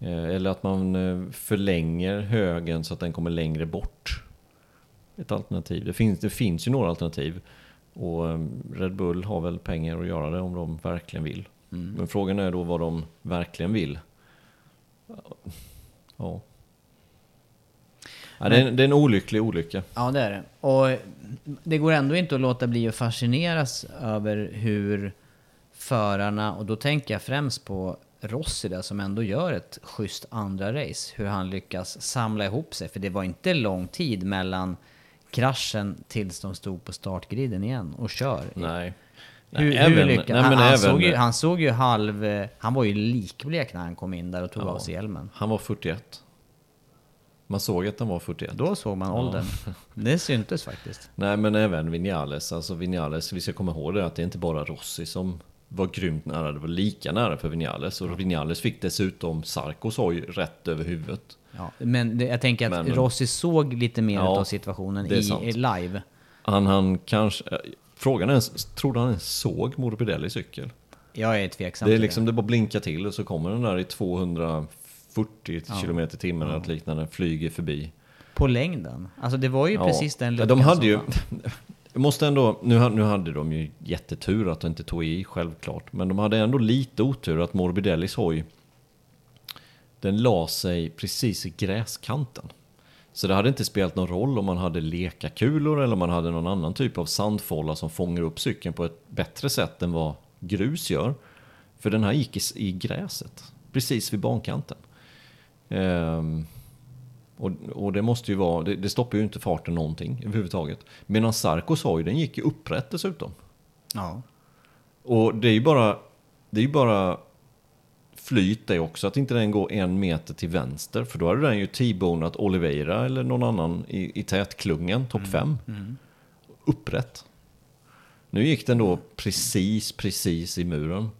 [SPEAKER 2] Eh, Eller att man eh, förlänger högen så att den kommer längre bort. Ett alternativ. Det finns, det finns ju några alternativ. Och Red Bull har väl pengar att göra det om de verkligen vill. Men frågan är då vad de verkligen vill. Ja. Ja, det, är, en- det är en olycklig olycka.
[SPEAKER 1] Ja, det är det. Och det går ändå inte att låta bli att fascineras över hur förarna, och då tänker jag främst på Rossi där som ändå gör ett schysst andra race. Hur han lyckas samla ihop sig, för det var inte lång tid mellan kraschen tills de stod på startgriden igen och kör.
[SPEAKER 2] Nej. Nej,
[SPEAKER 1] hur
[SPEAKER 2] även-
[SPEAKER 1] lyckas
[SPEAKER 2] nej,
[SPEAKER 1] han, han,
[SPEAKER 2] även-
[SPEAKER 1] såg ju, han såg ju halv... Han var ju likblek när han kom in där och tog
[SPEAKER 2] Ja.
[SPEAKER 1] av sig hjälmen.
[SPEAKER 2] Han var 41. Man såg att han var 41.
[SPEAKER 1] Då såg man åldern. Det syntes faktiskt.
[SPEAKER 2] Nej men även Vinales, alltså Vinales, vi ska komma ihåg det att det är inte bara Rossi som var grymt nära, det var lika nära för Vinales. Och Vinales fick dessutom Sarkos hoj rätt över huvudet.
[SPEAKER 1] Ja, men det, jag tänker att
[SPEAKER 2] Men-
[SPEAKER 1] Rossi såg lite mer
[SPEAKER 2] Ja,
[SPEAKER 1] av situationen i, i live.
[SPEAKER 2] Han, han kanske, eh, frågan är, trodde han ens såg Morbidelli cykel?
[SPEAKER 1] Jag är tveksam
[SPEAKER 2] Det är liksom, det bara blinkar till och så kommer den där i 240 km i timmen eller något liknande, flyger förbi.
[SPEAKER 1] På längden. Alltså det var ju
[SPEAKER 2] Ja.
[SPEAKER 1] precis den
[SPEAKER 2] Ja,
[SPEAKER 1] luckan
[SPEAKER 2] de hade ju, jag måste ändå, nu, nu hade de ju jättetur att de inte tog i, självklart. Men de hade ändå lite otur att Morbidellis hoj, den la sig precis i gräskanten. Så det hade inte spelat någon roll om man hade lekakulor eller om man hade någon annan typ av sandfålla som fångar upp cykeln på ett bättre sätt än vad grus gör. För den här gick i, i gräset, precis vid bankanten. Ehm, och, och det måste ju vara, det, det stoppar ju inte farten någonting överhuvudtaget. Medan Sarkos hoj, den gick ju upprätt dessutom.
[SPEAKER 1] Ja.
[SPEAKER 2] Och det är ju bara, det är ju bara flyt det också, att inte den går en meter till vänster. För då hade den ju T-bonat Oliveira eller någon annan i, i tätklungan, topp fem. Upprätt. Nu gick den då precis, precis i muren.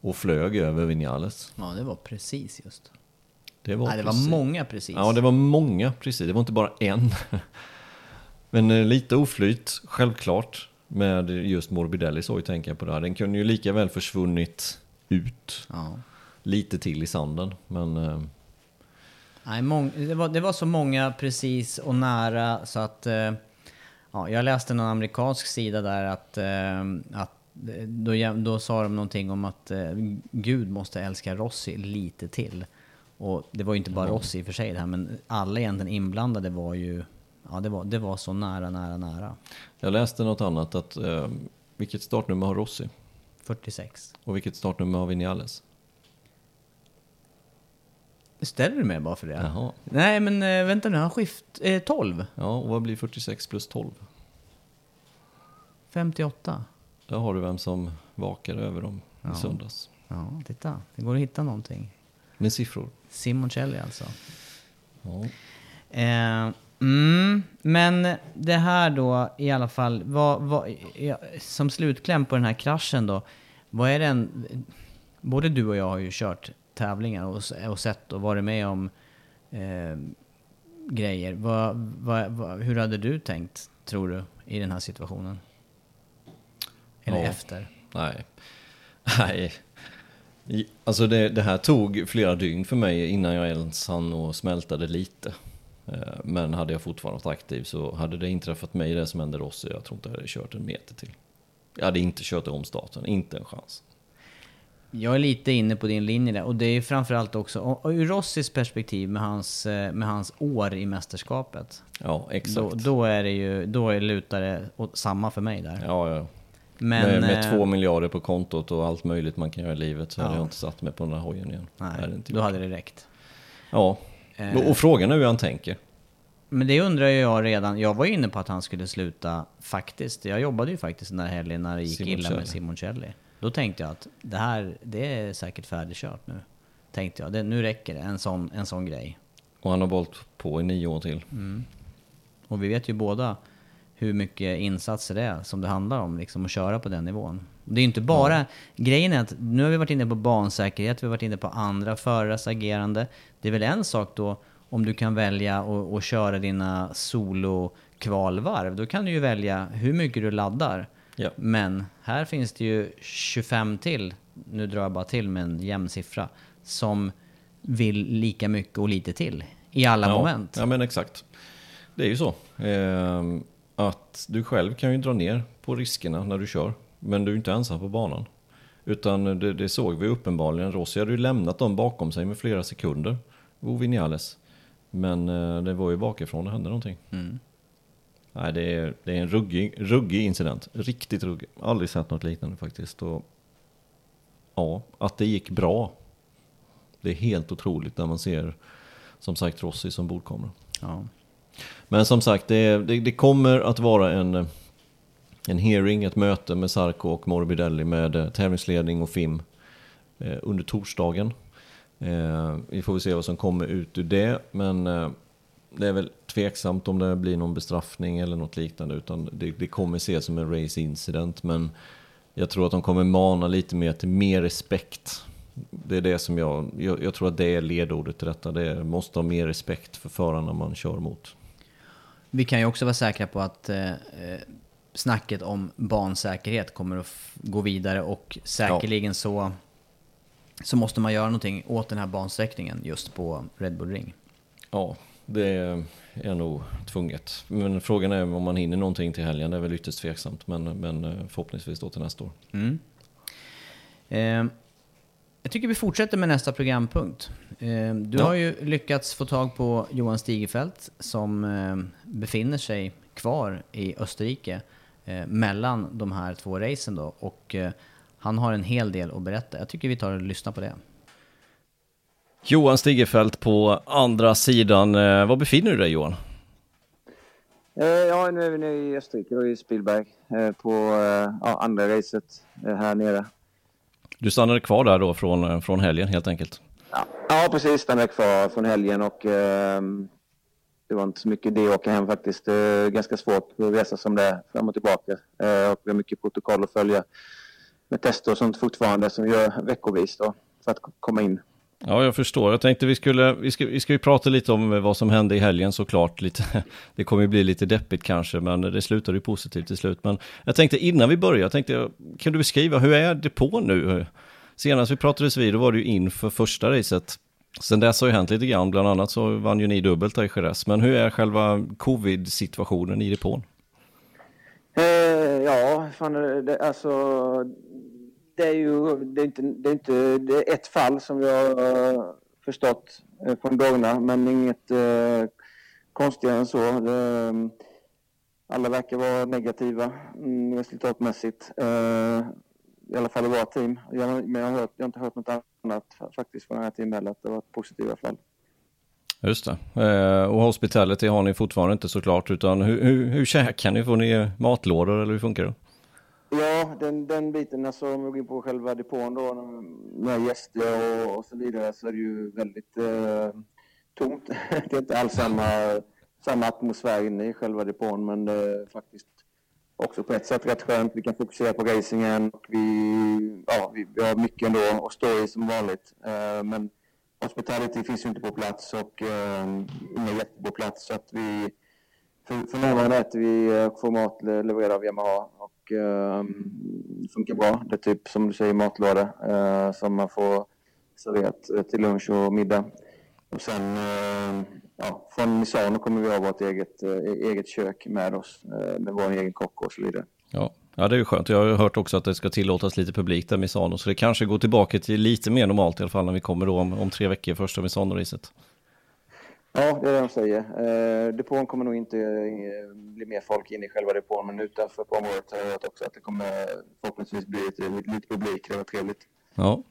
[SPEAKER 2] Och flög över Vinales.
[SPEAKER 1] ja, det var precis just.
[SPEAKER 2] Det var,
[SPEAKER 1] Nej, det var många precis.
[SPEAKER 2] Ja, det var många precis. Det var inte bara en. Men eh, lite oflyt, självklart. Med just Morbidellis hoj tänker jag på det här. Den kunde ju lika väl försvunnit ut
[SPEAKER 1] Ja.
[SPEAKER 2] lite till i sanden. Men eh,
[SPEAKER 1] Nej, det, var, det var så många precis och nära så att... Eh, ja, jag läste någon amerikansk sida där att... Att då, då sa de någonting om att Gud måste älska Rossi lite till. Och det var ju inte bara Rossi i och för sig det här, men alla egentligen inblandade var ju... Ja, det var, det var så nära, nära, nära.
[SPEAKER 2] jag läste något annat att eh, vilket startnummer har Rossi?
[SPEAKER 1] 46.
[SPEAKER 2] Och vilket startnummer har Vinales?
[SPEAKER 1] Ställer du mig bara för det?
[SPEAKER 2] Jaha.
[SPEAKER 1] Nej, men eh, vänta nu, han skift... Eh, 12?
[SPEAKER 2] Ja, och vad blir 46 plus 12?
[SPEAKER 1] 58?
[SPEAKER 2] Där har du vem som vakade över dem
[SPEAKER 1] Ja.
[SPEAKER 2] i söndags.
[SPEAKER 1] Ja, titta. Det går att hitta någonting.
[SPEAKER 2] Med siffror.
[SPEAKER 1] Simoncelli alltså.
[SPEAKER 2] Ja.
[SPEAKER 1] Eh, mm, men det här då i alla fall, vad, vad, ja, som slutkläm på den här kraschen då. Vad är den, både du och jag har ju kört tävlingar och, och sett och varit med om eh, grejer. Vad, vad, vad, hur hade du tänkt, tror du, i den här situationen? Eller
[SPEAKER 2] Ja.
[SPEAKER 1] efter?
[SPEAKER 2] Nej. Nej. Alltså det, det här tog flera dygn för mig innan jag ens hann och smältade lite. Eh, Men hade jag fortfarande varit aktiv så hade det inträffat mig det som hände Rossi. Jag tror inte jag hade kört en meter till. Jag hade inte kört om starten, inte en chans.
[SPEAKER 1] Jag är lite inne på din linje där. Och det är framförallt också, och, ur Rossis perspektiv med hans, eh, med hans år i mästerskapet.
[SPEAKER 2] Ja,
[SPEAKER 1] Då,
[SPEAKER 2] exakt.
[SPEAKER 1] då är det ju, då är lutar det åt samma för mig där.
[SPEAKER 2] Ja, ja.
[SPEAKER 1] Men,
[SPEAKER 2] med, med
[SPEAKER 1] eh,
[SPEAKER 2] två miljarder på kontot och allt möjligt man kan göra i livet så hade
[SPEAKER 1] Ja.
[SPEAKER 2] jag inte satt mig på den här hojen igen.
[SPEAKER 1] nej,
[SPEAKER 2] Det hade inte
[SPEAKER 1] då hade det räckt.
[SPEAKER 2] Ja,
[SPEAKER 1] Eh,
[SPEAKER 2] och, och frågan är hur han tänker.
[SPEAKER 1] Men det undrar ju jag redan. Jag var ju inne på att han skulle sluta faktiskt. Jag jobbade ju faktiskt den där helgen när det gick illa
[SPEAKER 2] Simoncelli.
[SPEAKER 1] med Simoncelli. Då tänkte jag att det här, det är säkert färdigkört nu. Tänkte jag, det, nu räcker det, en sån, en sån grej.
[SPEAKER 2] Och han har hållit på i nio år till.
[SPEAKER 1] Och vi vet ju båda hur mycket insatser det är som det handlar om, liksom att köra på den nivån. Det är inte bara, grejen är att nu har vi varit inne på bansäkerhet, vi har varit inne på andra förares agerande. Det är väl en sak då om du kan välja att att köra dina solo-kvalvarv, då kan du ju välja hur mycket du laddar.
[SPEAKER 2] Ja.
[SPEAKER 1] Men här finns det ju 25 till, nu drar jag bara till med en jämn siffra, som vill lika mycket och lite till i alla
[SPEAKER 2] ja,
[SPEAKER 1] moment.
[SPEAKER 2] Ja, men exakt. Det är ju så. Ehm, att du själv kan ju dra ner på riskerna när du kör. Men du är inte ensam på banan. Utan det, det såg vi uppenbarligen. Rossi hade ju lämnat dem bakom sig med flera sekunder. Vinales. Men eh, det var ju bakifrån det hände någonting.
[SPEAKER 1] Mm.
[SPEAKER 2] Nej, det är, det är en ruggig, ruggig incident. Riktigt ruggig. Aldrig sett något liknande faktiskt. Och ja, att det gick bra. Det är helt otroligt när man ser som sagt Rossi som bordkamera.
[SPEAKER 1] Ja.
[SPEAKER 2] Men som sagt, det, det, det, kommer att vara en, en hearing, ett möte med Sarko och Morbidelli med eh, tävlingsledning och FIM eh, under torsdagen. Eh, vi får väl se vad som kommer ut ur det, men eh, det är väl tveksamt om det blir någon bestraffning eller något liknande, utan det, det kommer ses som en race incident. Men jag tror att de kommer mana lite mer till mer respekt. Det är det som jag, jag, jag tror att det är ledordet till detta. Det måste ha mer respekt för förarna man kör mot.
[SPEAKER 1] Vi kan ju också vara säkra på att eh, snacket om bansäkerhet kommer att gå vidare och säkerligen ja. så, så måste man göra någonting åt den här bansträckningen just på Red Bull Ring.
[SPEAKER 2] Ja, det är nog tvunget. Men frågan är om man hinner någonting till helgen. Det är väl ytterst tveksamt, men, men eh, förhoppningsvis då till nästa år.
[SPEAKER 1] Mm. Eh, jag tycker vi fortsätter med nästa programpunkt. Eh, du ja. har ju lyckats få tag på Johan Stigefelt som eh, befinner sig kvar i Österrike eh, mellan de här två racen då. Och han har en hel del att berätta. Jag tycker vi tar och lyssnar på det.
[SPEAKER 2] Johan Stigefelt på andra sidan. Var befinner du dig Johan?
[SPEAKER 3] Ja, nu är vi nere i Österrike och i Spielberg på ja, andra racet här nere.
[SPEAKER 2] Du stannade kvar där då från, eh, från helgen helt enkelt?
[SPEAKER 3] Ja, ja precis. Stannade kvar från helgen och eh, det var inte så mycket idé att åka hem faktiskt. Det är ganska svårt att resa som det är fram och tillbaka. Eh, och vi har mycket protokoll att följa med tester och sånt fortfarande som vi gör veckovis då för att komma in
[SPEAKER 2] Ja, jag förstår. Jag tänkte vi skulle, vi ska, vi ska ju prata lite om vad som hände i helgen såklart. Lite, det kommer ju bli lite deppigt kanske, men det slutade ju positivt till slut. Men jag tänkte innan vi börjar, jag tänkte, kan du beskriva, hur är det på nu? Senast vi pratades vid, då var det ju inför första racet. Sen dess har ju hänt lite grann, bland annat så vann ju ni dubbelt där i Jerez. Men hur är själva covid-situationen i depån?
[SPEAKER 3] Eh, ja, fan, det, alltså det är ju det är inte, det är inte det är ett fall som vi har förstått eh, från Dorna, men inget eh, konstigare än så. Det, eh, alla verkar vara negativa mm, resultatmässigt. Eh, I alla fall i våra team. Jag, men jag har, hört, jag har inte hört något annat faktiskt från den här teamet heller, att det var ett positiva fall.
[SPEAKER 2] Just det. Eh, och hospitality har ni fortfarande inte såklart, utan hur, hur, hur käkar ni? Får ni matlådor eller hur funkar det?
[SPEAKER 3] Ja, den, den biten, alltså om vi går in på själva depån då, med gäster och, och så vidare, så är det ju väldigt eh, tomt. det är inte alls samma, samma atmosfär inne i själva depån, men det är faktiskt också på ett sätt rätt skönt. Vi kan fokusera på racingen och vi, ja, vi, vi har mycket ändå att stå i som vanligt. Eh, men hospitality finns ju inte på plats och eh, inga gäster på plats, så att vi för, för närvarande äter vi eh, och får mat levererad av Yamaha och eh, funkar bra. Det är typ som du säger matlåda eh, som man får serverat eh, till lunch och middag. Och sen eh, ja, från Misano kommer vi ha vårt eget, eh, eget kök med oss med vår egen kock och så vidare.
[SPEAKER 2] Ja. Ja, det är ju skönt. Jag har hört också att det ska tillåtas lite publik där Misano, så det kanske går tillbaka till lite mer normalt i alla fall när vi kommer då om, om tre veckor, första Misano-racet.
[SPEAKER 3] Ja, det är det de säger. Eh, depån kommer nog inte eh, bli mer folk in i själva depån, men utanför på området har jag hört också att det kommer förhoppningsvis bli lite, lite publik. Det var trevligt.
[SPEAKER 2] Ja.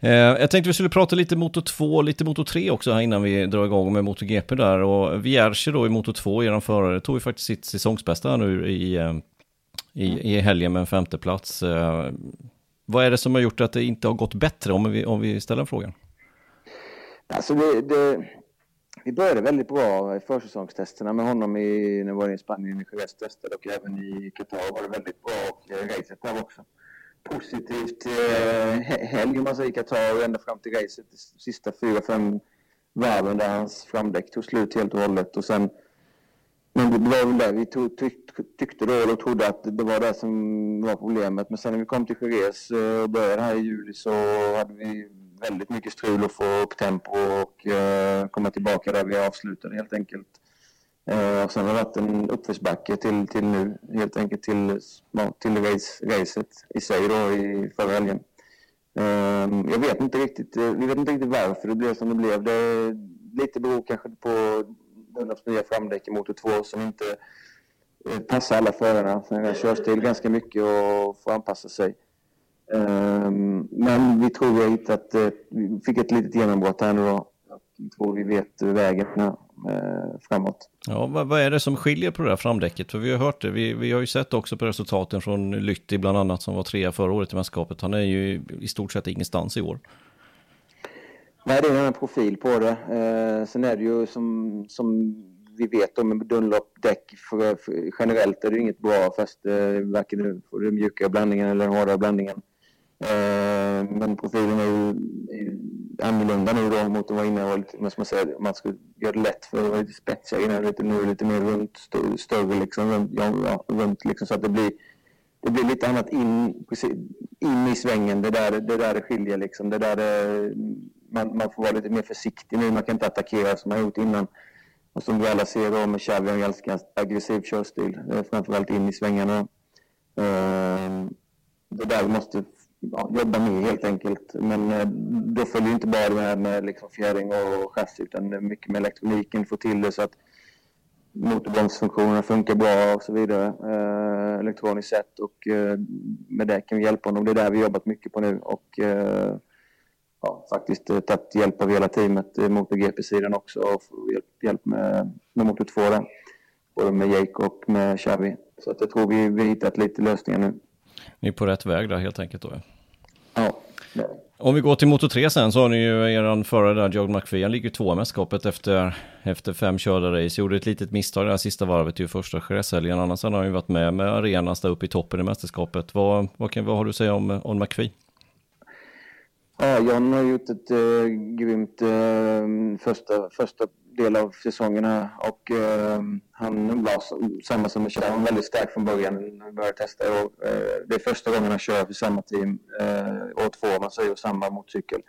[SPEAKER 2] Eh, jag tänkte vi skulle prata lite Moto 2 och lite Moto 3 också här innan vi drar igång med MotoGP där. Och Vierge då i Moto 2, eran förare, tog ju faktiskt sitt säsongsbästa nu i, eh, i, i helgen med en femteplats. Eh, vad är det som har gjort att det inte har gått bättre om vi, om vi ställer frågan?
[SPEAKER 3] Alltså det, det, vi började väldigt bra i försäsongstesterna med honom i, när var det i Spanien i Jerez testade och även i Qatar var det väldigt bra och eh, racet där också. Positivt eh, helg om man säger i Qatar och ända fram till racet, sista fyra, fem varven där hans framdäck tog slut helt och hållet och sen men det var väl det vi tog, tyck, tyckte då och trodde att det var det som var problemet. Men sen när vi kom till Jerez eh, och började här i juli så hade vi väldigt mycket strul att få upp tempo och eh, komma tillbaka där vi avslutade helt enkelt. Eh, och sen har det varit en uppförsbacke till, till nu, helt enkelt till, till race, racet i sig då i förra helgen. Eh, jag vet inte riktigt, eh, vi vet inte riktigt varför det blev som det blev. Det lite beror kanske på Dunlops nya framdäck i motor 2 som inte eh, passar alla förarna. Sen körs till ganska mycket och får anpassa sig. Um, men vi tror vi har hittat, eh, vi fick ett litet genombrott här nu då. Jag tror vi vet vägen här, eh, framåt.
[SPEAKER 2] Ja, vad, är det som skiljer på det där framdäcket? För vi har hört det, vi, vi har ju sett också på resultaten från Lytti bland annat som var trea förra året i mästerskapet. Han är ju i stort sett ingenstans i år.
[SPEAKER 3] Nej, det är en profil på det. Eh, sen är det ju som, som vi vet om Dunlop-däck generellt är det inget bra fäste, varken för den mjuka blandningen eller den hårda blandningen. Eh, men profilen är ju, annorlunda nu då mot att vara var och som man säger, man ska göra det lätt för att vara lite spetsigare innan, lite, nu lite mer runt, större, större liksom, runt, ja, runt liksom, så att det blir det blir lite annat in, in i svängen. Det där det, där det skiljer liksom. Det där det, man, man får vara lite mer försiktig nu. Man kan inte attackera som man gjort innan. Och som vi alla ser då med Xavi, en ganska aggressiv körstil. Eh, framförallt in i svängarna. Det där vi måste ja, jobba med helt enkelt. Men eh, då följer inte bara det här med liksom fjädring och chassi utan mycket med elektroniken, få till det så att motorbromsfunktionerna funkar bra och så vidare eh, elektroniskt sett och eh, med det kan vi hjälpa honom. Det är där vi jobbat mycket på nu och eh, ja, faktiskt eh, tagit hjälp av hela teamet, eh, MotoGP-sidan också och hjälp, hjälp med, med Motor 2 där. Både med Jake och med Xavi. Så att jag tror vi, vi hittat lite lösningar nu.
[SPEAKER 2] Ni är på rätt väg där helt enkelt då?
[SPEAKER 3] Ja,
[SPEAKER 2] om vi går till Moto 3 sen så har ni ju eran förare där, Joe McPhee, han ligger tvåa i mästerskapet efter, efter fem körda race. Gjorde ett litet misstag det här sista varvet i första Jerez-helgen. Annars har han ju varit med med Arenas där uppe i toppen i mästerskapet. Vad, vad, kan, vad har du att säga om, om McPhee?
[SPEAKER 3] Ja, John har gjort ett äh, grymt äh, första, första del av säsongen och eh, han var samma som Michel, han var väldigt stark från början när han började testa och, eh, det är första gången han kör för samma team, eh, år två man säger, samma motorcykel.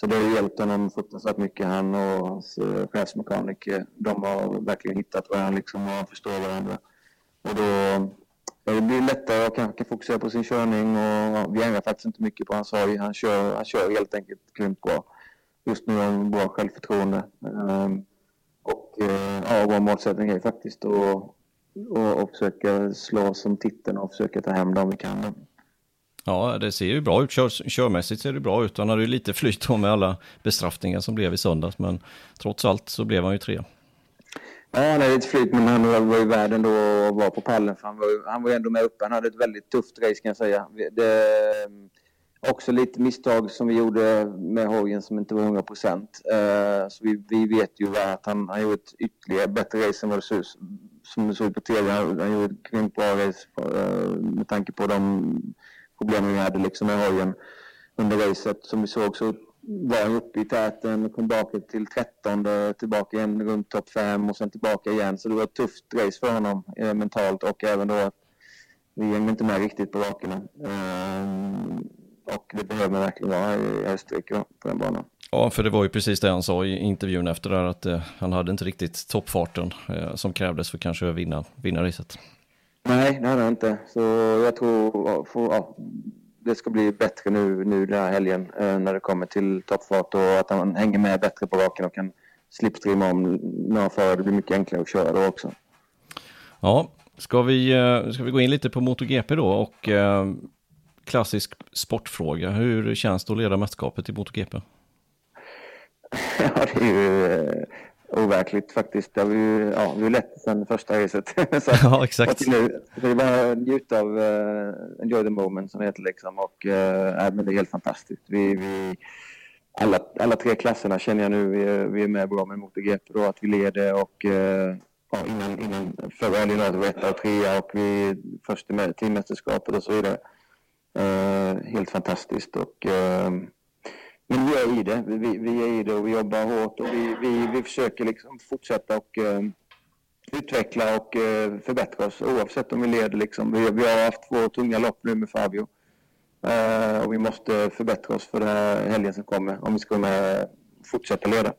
[SPEAKER 3] Så det har hjälpt honom fruktansvärt mycket. Han och hans eh, chefsmekaniker, eh, de har verkligen hittat varandra liksom och förstår varandra. Och då det blir lättare att kanske fokusera på sin körning och vi ändrar faktiskt inte mycket på hans hoj. Han kör, han kör helt enkelt grymt bra. Just nu har han bra självförtroende. Um, och uh, ja, vår målsättning är faktiskt att och, och försöka slå som titeln och försöka ta hem dem vi kan.
[SPEAKER 2] Ja, det ser ju bra ut. Kör, körmässigt ser det bra ut. Han hade ju lite flyt med alla bestraffningar som blev i söndags, men trots allt så blev han ju tre.
[SPEAKER 3] Ja, han hade lite flyt, men han var ju värd ändå att vara på pallen. För han, var, han var ändå med uppe. Han hade ett väldigt tufft race kan jag säga. Det, också lite misstag som vi gjorde med hojen som inte var 100 procent. Uh, eh, så vi, vi, vet ju att han, han gjorde ett ytterligare bättre race än vad det såg, som det såg på tv. Han, han gjorde ett grymt bra race uh, med tanke på de problemen vi hade liksom med hojen under racet. Som vi såg så var han uppe i täten, och kom tillbaka till 13, tillbaka igen runt topp 5 och sen tillbaka igen. Så det var ett tufft race för honom eh, mentalt och även då att vi hängde inte med riktigt på rakerna. Eh, och det behöver verkligen vara i Österrike på den banan.
[SPEAKER 2] Ja, för det var ju precis det han sa i intervjun efter det att eh, han hade inte riktigt toppfarten eh, som krävdes för kanske att vinna, vinna racet.
[SPEAKER 3] Nej, det hade han inte. Så jag tror, för, ja, det ska bli bättre nu, nu den här helgen eh, när det kommer till toppfart och att han hänger med bättre på raken och kan slipstreama om några förare. Det blir mycket enklare att köra då också.
[SPEAKER 2] Ja, ska vi, eh, ska vi gå in lite på MotoGP då och eh, klassisk sportfråga. Hur känns det att leda mästerskapet i MotoGP?
[SPEAKER 3] Ja, det är ju eh, overkligt faktiskt. Det har vi, ja, vi lett sedan första racet.
[SPEAKER 2] så, ja, exakt.
[SPEAKER 3] Nu, så det är bara njuta av uh, enjoy the moment som det heter liksom. Och uh, men det är helt fantastiskt. Vi, vi, alla, alla tre klasserna känner jag nu, vi är, vi är med bra med MotoGP då, att vi leder och uh, ja, innan, innan förra helgen var vi etta och trea och vi först med teammästerskapet och så vidare. Eh, helt fantastiskt och eh, men vi är i det. Vi, vi är i det och vi jobbar hårt och vi, vi, vi försöker liksom fortsätta och eh, utveckla och förbättra oss oavsett om vi leder. Liksom. Vi, vi har haft två tunga lopp nu med Fabio uh, och vi måste förbättra oss för den här helgen som kommer om vi ska kunna fortsätta leda.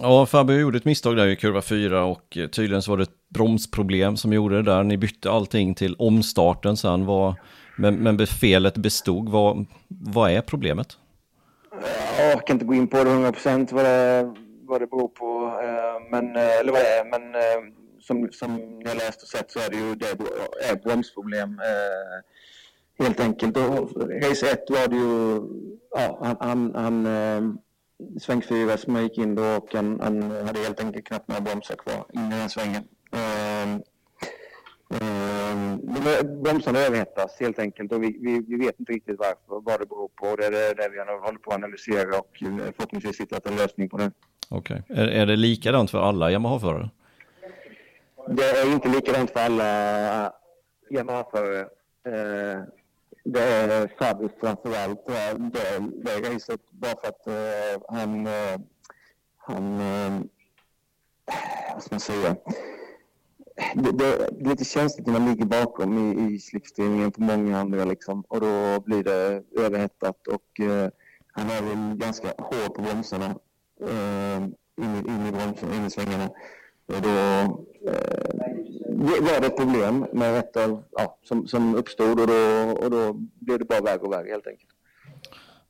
[SPEAKER 2] Ja, Fabio gjorde ett misstag där i kurva 4 och tydligen så var det ett bromsproblem som gjorde det där. Ni bytte allting till omstarten sen, var, men, men felet bestod. Vad, vad är problemet?
[SPEAKER 3] jag kan inte gå in på det 100 procent vad det, vad det beror på. Eh, men, eh, eller vad det är, men eh, som, som ni har läst och sett så är det ju det är bromsproblem Helt enkelt. Och race 1 var det ju, ja, han, han, han sväng 4 som han gick in då och han, han hade helt enkelt knappt några bromsar kvar in i den svängen. Eh, eh, bromsarna överhettas helt enkelt och vi, vi, vi, vet inte riktigt varför, vad det beror på. Det är det, det vi håller på att analysera och förhoppningsvis hittat en lösning på det.
[SPEAKER 2] Okej. Okay. Är, är det likadant för alla Yamaha-förare?
[SPEAKER 3] Det är inte likadant för alla Yamaha-förare. Eh, det är Fabio framförallt. Det, det, det racet bara för att uh, han, uh, han uh, vad ska man säga, det, det, det är lite känsligt när man ligger bakom i, i slipstreamingen på många andra liksom och då blir det överhettat och eh, han är väl ganska hård på bromsarna eh, in, in i bromsen, in i svängarna. Och då eh, var det ett problem med ett av, ja, som, som uppstod och då, och då blev det bara värre och värre helt enkelt.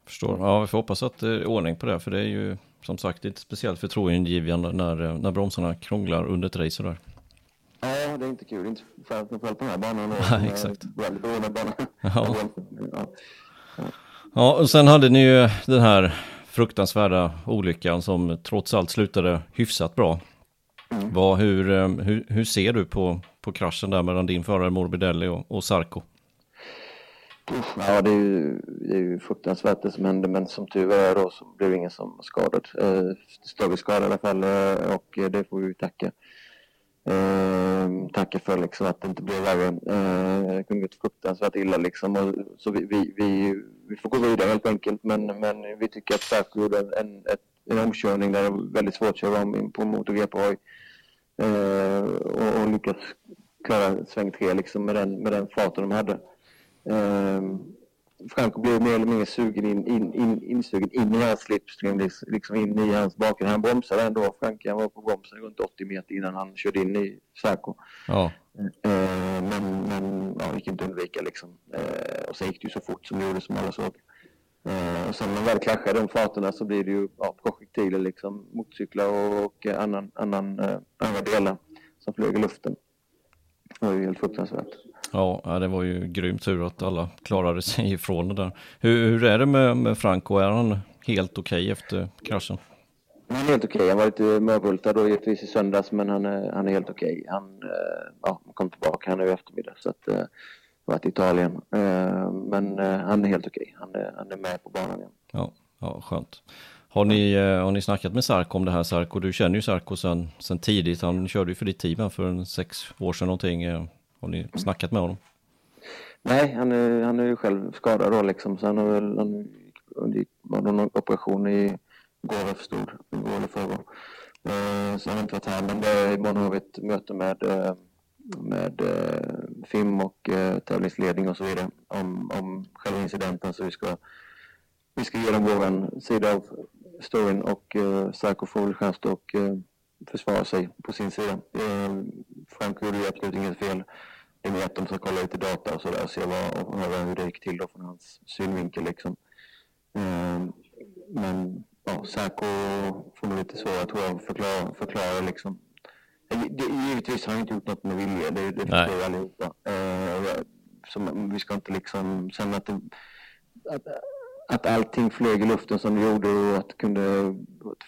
[SPEAKER 2] Förstår. Ja, vi får hoppas att det är ordning på det, för det är ju som sagt inte speciellt förtroendeingivande när, eh, när bromsarna krånglar under ett race där.
[SPEAKER 3] Ja, det är inte kul. Inte framförallt på den här banan.
[SPEAKER 2] Nej, exakt.
[SPEAKER 3] Väldigt bana.
[SPEAKER 2] Ja. ja. ja, och sen hade ni ju den här fruktansvärda olyckan som trots allt slutade hyfsat bra. Mm. Vad, hur, eh, hur, hur ser du på, på kraschen där mellan din förare Morbidelli och, och Sarko?
[SPEAKER 3] Ja, det är, ju, det är ju fruktansvärt det som hände, men som tur är då så blev ingen som skadad. Eh, större skada i alla fall eh, och det får vi tacka. Eh, tacka för liksom att det inte blev värre. Eh, det kunde gått fruktansvärt illa liksom. Och, så vi, vi, vi, vi, får gå vidare helt enkelt, men, men vi tycker att Sarko gjorde en, en, en omkörning där det var väldigt svårt att köra om in på MotoGP Eh, och, och lyckas klara sväng tre liksom med den, med den farten de hade. Eh, Franco blev mer eller mindre sugen in, in, in, insugen in i hans slipstream, liksom, liksom in i hans bakgrund. Han bromsade ändå. Frank han var på bromsen runt 80 meter innan han körde in i Sarko.
[SPEAKER 2] Ja.
[SPEAKER 3] Eh, men men ja, gick inte att undvika liksom. Eh, och sen gick det ju så fort som det gjorde som alla såg. Eh, och sen när man väl kraschar de farterna så blir det ju ja, projektiler, liksom, motorcyklar och, och annan, annan, eh, andra delar som flög i luften. Det var ju helt fruktansvärt.
[SPEAKER 2] Ja, det var ju grymt tur att alla klarade sig ifrån det där. Hur, hur är det med, med Franco? Är han helt okej okay efter kraschen?
[SPEAKER 3] Han är helt okej. Okay. Han var lite mörbultad då givetvis i söndags, men han är, han är helt okej. Okay. Han eh, ja, kom tillbaka här nu i eftermiddag. Så att, eh, varit i Italien. Eh, men han är helt okej. Han, är, han är med på banan igen.
[SPEAKER 2] Ja, ja skönt. Har ni, har ni snackat med Sarko om det här Sarko? Du känner ju Sarko sedan tidigt. Han körde ju för ditt team för en sex år sedan någonting. Har ni snackat med honom?
[SPEAKER 3] Nej, han är, han är ju själv skadad då liksom. Så han har väl han undergick någon operation i går jag förstod, igår eller eh, förrgår. Så han har inte varit här, men det är imorgon har vi ett möte med eh, med eh, FIM och tävlingsledning och så vidare om, om själva incidenten. Så vi ska, vi ska ge dem vår sida av storyn och Sarko får väl chans att försvara sig på sin sida. Frank gjorde ju absolut inget fel. Det är mer att de ska kolla lite data och sådär och se vad, och höra hur det gick till då från hans synvinkel liksom. Eh, men ja, Sarko får nog lite svårare tror jag förklara, förklara liksom det, givetvis har han inte gjort något med vilja, det, det förstår vi allihopa. Eh, som, vi ska inte liksom, sen att, det, att, att allting flög i luften som det gjorde och att det kunde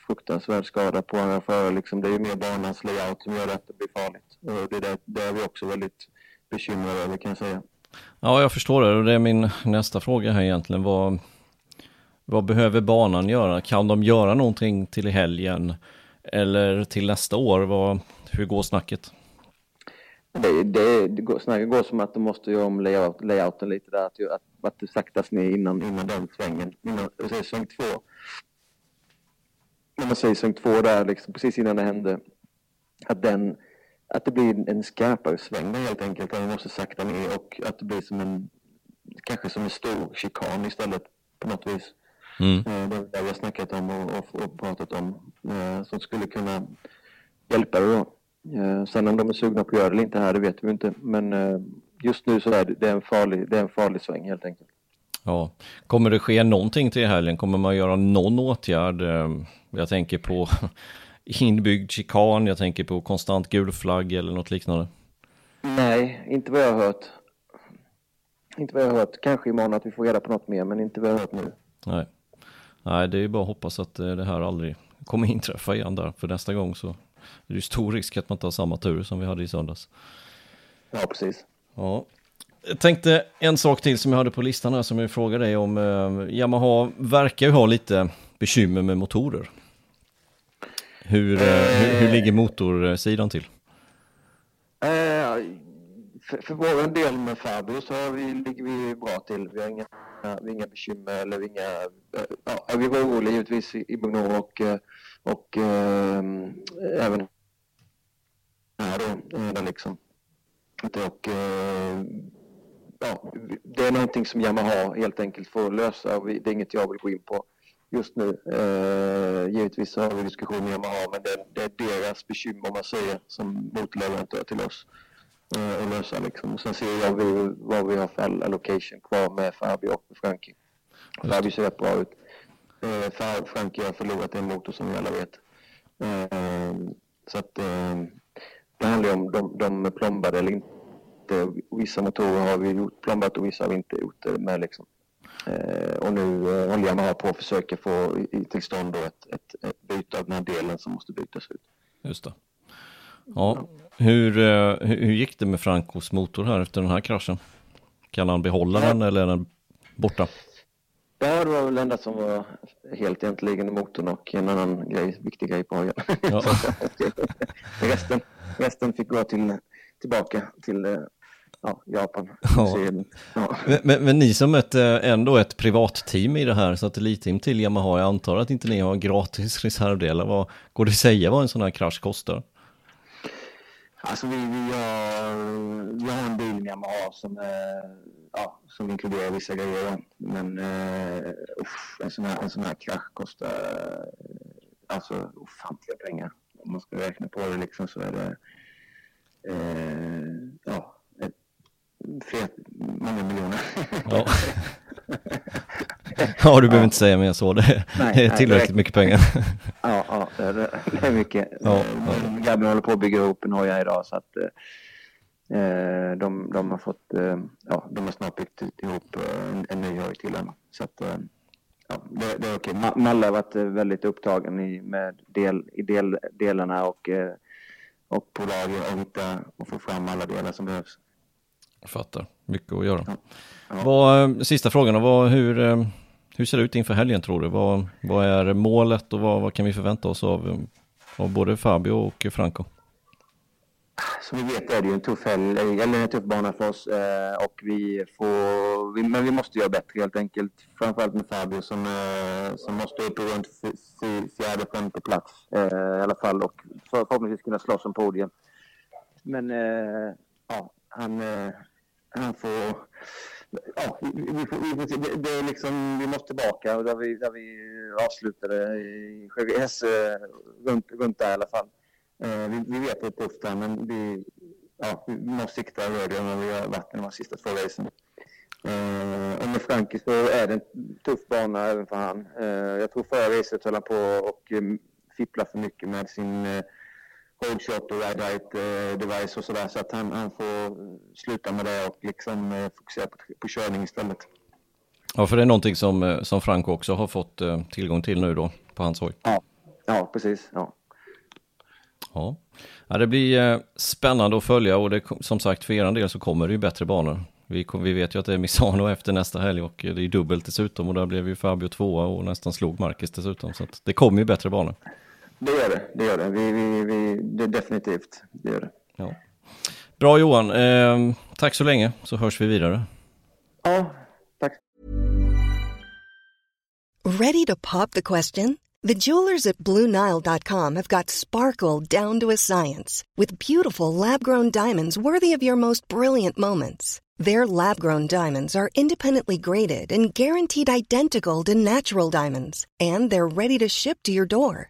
[SPEAKER 3] fruktansvärd skada på andra förare, liksom, det är ju mer banans layout som gör att det blir farligt. Och det, där, det är vi också väldigt bekymrade över kan jag säga.
[SPEAKER 2] Ja, jag förstår det och det är min nästa fråga här egentligen. Vad, vad behöver banan göra? Kan de göra någonting till helgen? Eller till nästa år? Vad, hur går snacket?
[SPEAKER 3] Det, det, det går, snacket går som att de måste göra om layout, layouten lite där, att, att, att det saktas ner innan, innan den svängen, innan, säger sväng två. När man säger sväng två där, liksom, precis innan det hände, att, den, att det blir en skarpare sväng helt enkelt, man måste sakta ner och att det blir som en, kanske som en stor chikan istället på något vis. Mm. Eh, det är det vi har snackat om och, och, och pratat om, eh, som skulle kunna hjälpa det då. Eh, sen om de är sugna på att göra det eller inte här, det vet vi inte. Men just nu så är det, det, är en farlig, det är en farlig sväng helt enkelt.
[SPEAKER 2] Ja, kommer det ske någonting till helgen? Kommer man göra någon åtgärd? Jag tänker på inbyggd chikan, jag tänker på konstant gul flagg eller något liknande.
[SPEAKER 3] Nej, inte vad jag har hört. Inte vad jag har hört. Kanske imorgon att vi får reda på något mer, men inte vad jag har hört nu.
[SPEAKER 2] Nej. Nej, det är bara att hoppas att eh, det här aldrig kommer inträffa igen där. För nästa gång så är det ju stor risk att man inte har samma tur som vi hade i söndags.
[SPEAKER 3] Ja, precis.
[SPEAKER 2] Ja. Jag tänkte en sak till som jag hade på listan här som jag frågade dig om. Eh, Yamaha verkar ju ha lite bekymmer med motorer. Hur, eh, hur, hur ligger motorsidan till?
[SPEAKER 3] Eh, för, för vår del med Fabio så vi, ligger vi bra till. Vi har inga, vi har inga bekymmer eller inga... Eh, ja, vi var oroliga givetvis i, i och, eh, och eh, även här då. Eh, där liksom. Och, ja, det är någonting som Yamaha helt enkelt får lösa det är inget jag vill gå in på just nu. Eh, givetvis har vi diskussion med Yamaha men det, det är deras bekymmer om man säger som motleverantör till oss eh, att lösa liksom. Sen ser jag vi, vad vi har för allocation kvar med Fabio och med Frankie. Fabio ser rätt bra ut. Eh, Fa- Frankie har förlorat en motor som vi alla vet. Eh, så att eh, det handlar ju om de, de plombade eller inte. Vissa motorer har vi gjort plombat och vissa har vi inte gjort det med liksom. Eh, och nu eh, håller Yamaha på att försöka få till stånd ett, ett, ett byte av den här delen som måste bytas ut.
[SPEAKER 2] Just det. Ja, hur, eh, hur hur gick det med Francos motor här efter den här kraschen? Kan han behålla den eller är den borta?
[SPEAKER 3] Ja, det var väl det enda som var helt egentligen i motorn och en annan grej, viktig grej på hojen.
[SPEAKER 2] Ja.
[SPEAKER 3] resten, resten fick gå till, tillbaka till eh, ja, Japan.
[SPEAKER 2] Ja.
[SPEAKER 3] Ja.
[SPEAKER 2] Men, men, ni som ett, eh, ändå ett privatteam i det här, satellitteam till Yamaha, jag antar att inte ni har gratis reservdelar. Vad, går det att säga vad en sån här krasch kostar?
[SPEAKER 3] Alltså vi, vi, har, vi har en bil med Yamaha som, eh, ja, som inkluderar vissa grejer. Men uff, en, sån här, en sån här krasch kostar eh, alltså ofantliga pengar. Om man ska räkna på det liksom så är det eh, ja, fler, många miljoner.
[SPEAKER 2] Ja. ja, du behöver inte säga mer så, det,
[SPEAKER 3] Nej,
[SPEAKER 2] det är
[SPEAKER 3] nej,
[SPEAKER 2] tillräckligt
[SPEAKER 3] det-
[SPEAKER 2] mycket pengar.
[SPEAKER 3] Ja, ja det, är, mycket.
[SPEAKER 2] Ja,
[SPEAKER 3] Eh, Grabben håller på att bygga ihop en hoja idag så att eh, de, de har fått, eh, ja, de har snart byggt ihop eh, en, en ny hoj till den. Så att, eh, ja, det, det är okej. Ma- Malle har varit eh, väldigt upptagen i, med del, i del, delarna och, eh, och på lager och hitta och få fram alla delar som behövs.
[SPEAKER 2] Jag fattar, mycket att göra.
[SPEAKER 3] Ja.
[SPEAKER 2] Vad, eh, sista frågan, då, vad, hur, eh, hur ser det ut inför helgen tror du? Vad, vad är målet och vad, vad kan vi förvänta oss av, eh, av både Fabio och Franco?
[SPEAKER 3] Som vi vet är det ju en tuff helg, eller en tuff bana för oss eh, och vi får, vi, men vi måste göra bättre helt enkelt. Framförallt med Fabio som, eh, som måste upp runt fjärde, femte plats eh, i alla fall och för, förhoppningsvis kunna slåss om podium. Men ja, han, han får, ja, vi, vi, får, vi, det, det är liksom, vi måste tillbaka och där vi, där vi avslutade i Sjögräs runt, runt där i alla fall. Eh, vi, vi vet att det är tufft där, men vi, ja, vi måste sikta högre än vad vi har varit de här sista två racen. Eh, och med Frankie så är det en tuff bana även för han. Eh, jag tror förra racet höll han på och eh, um, fippla för mycket med sin eh, hold shot och ride right eh, device och sådär. Så att han, han får sluta med det och liksom eh, fokusera på, på körning istället.
[SPEAKER 2] Ja, för det är någonting som, eh, som Franco också har fått tillgång till nu då på hans hoj.
[SPEAKER 3] Ja, ja precis. Ja.
[SPEAKER 2] Ja. ja, det blir spännande att följa och det, som sagt för er del så kommer det ju bättre banor. Vi, kom, vi vet ju att det är Misano efter nästa helg och det är dubbelt dessutom och där blev ju Fabio tvåa och nästan slog Marcus dessutom. Så att det kommer ju bättre banor.
[SPEAKER 3] Det gör det. Det gör det. Vi, vi, vi, det definitivt. Det gör det.
[SPEAKER 2] Ja. Bra Johan, eh, tack så länge så hörs vi vidare.
[SPEAKER 3] Ja, tack
[SPEAKER 4] Ready to pop the question? The jewelers at BlueNile.com have got sparkle down to a science with beautiful lab grown diamonds worthy of your most brilliant moments. Their lab grown diamonds are independently graded and guaranteed identical to natural diamonds, and they're ready to ship to your door.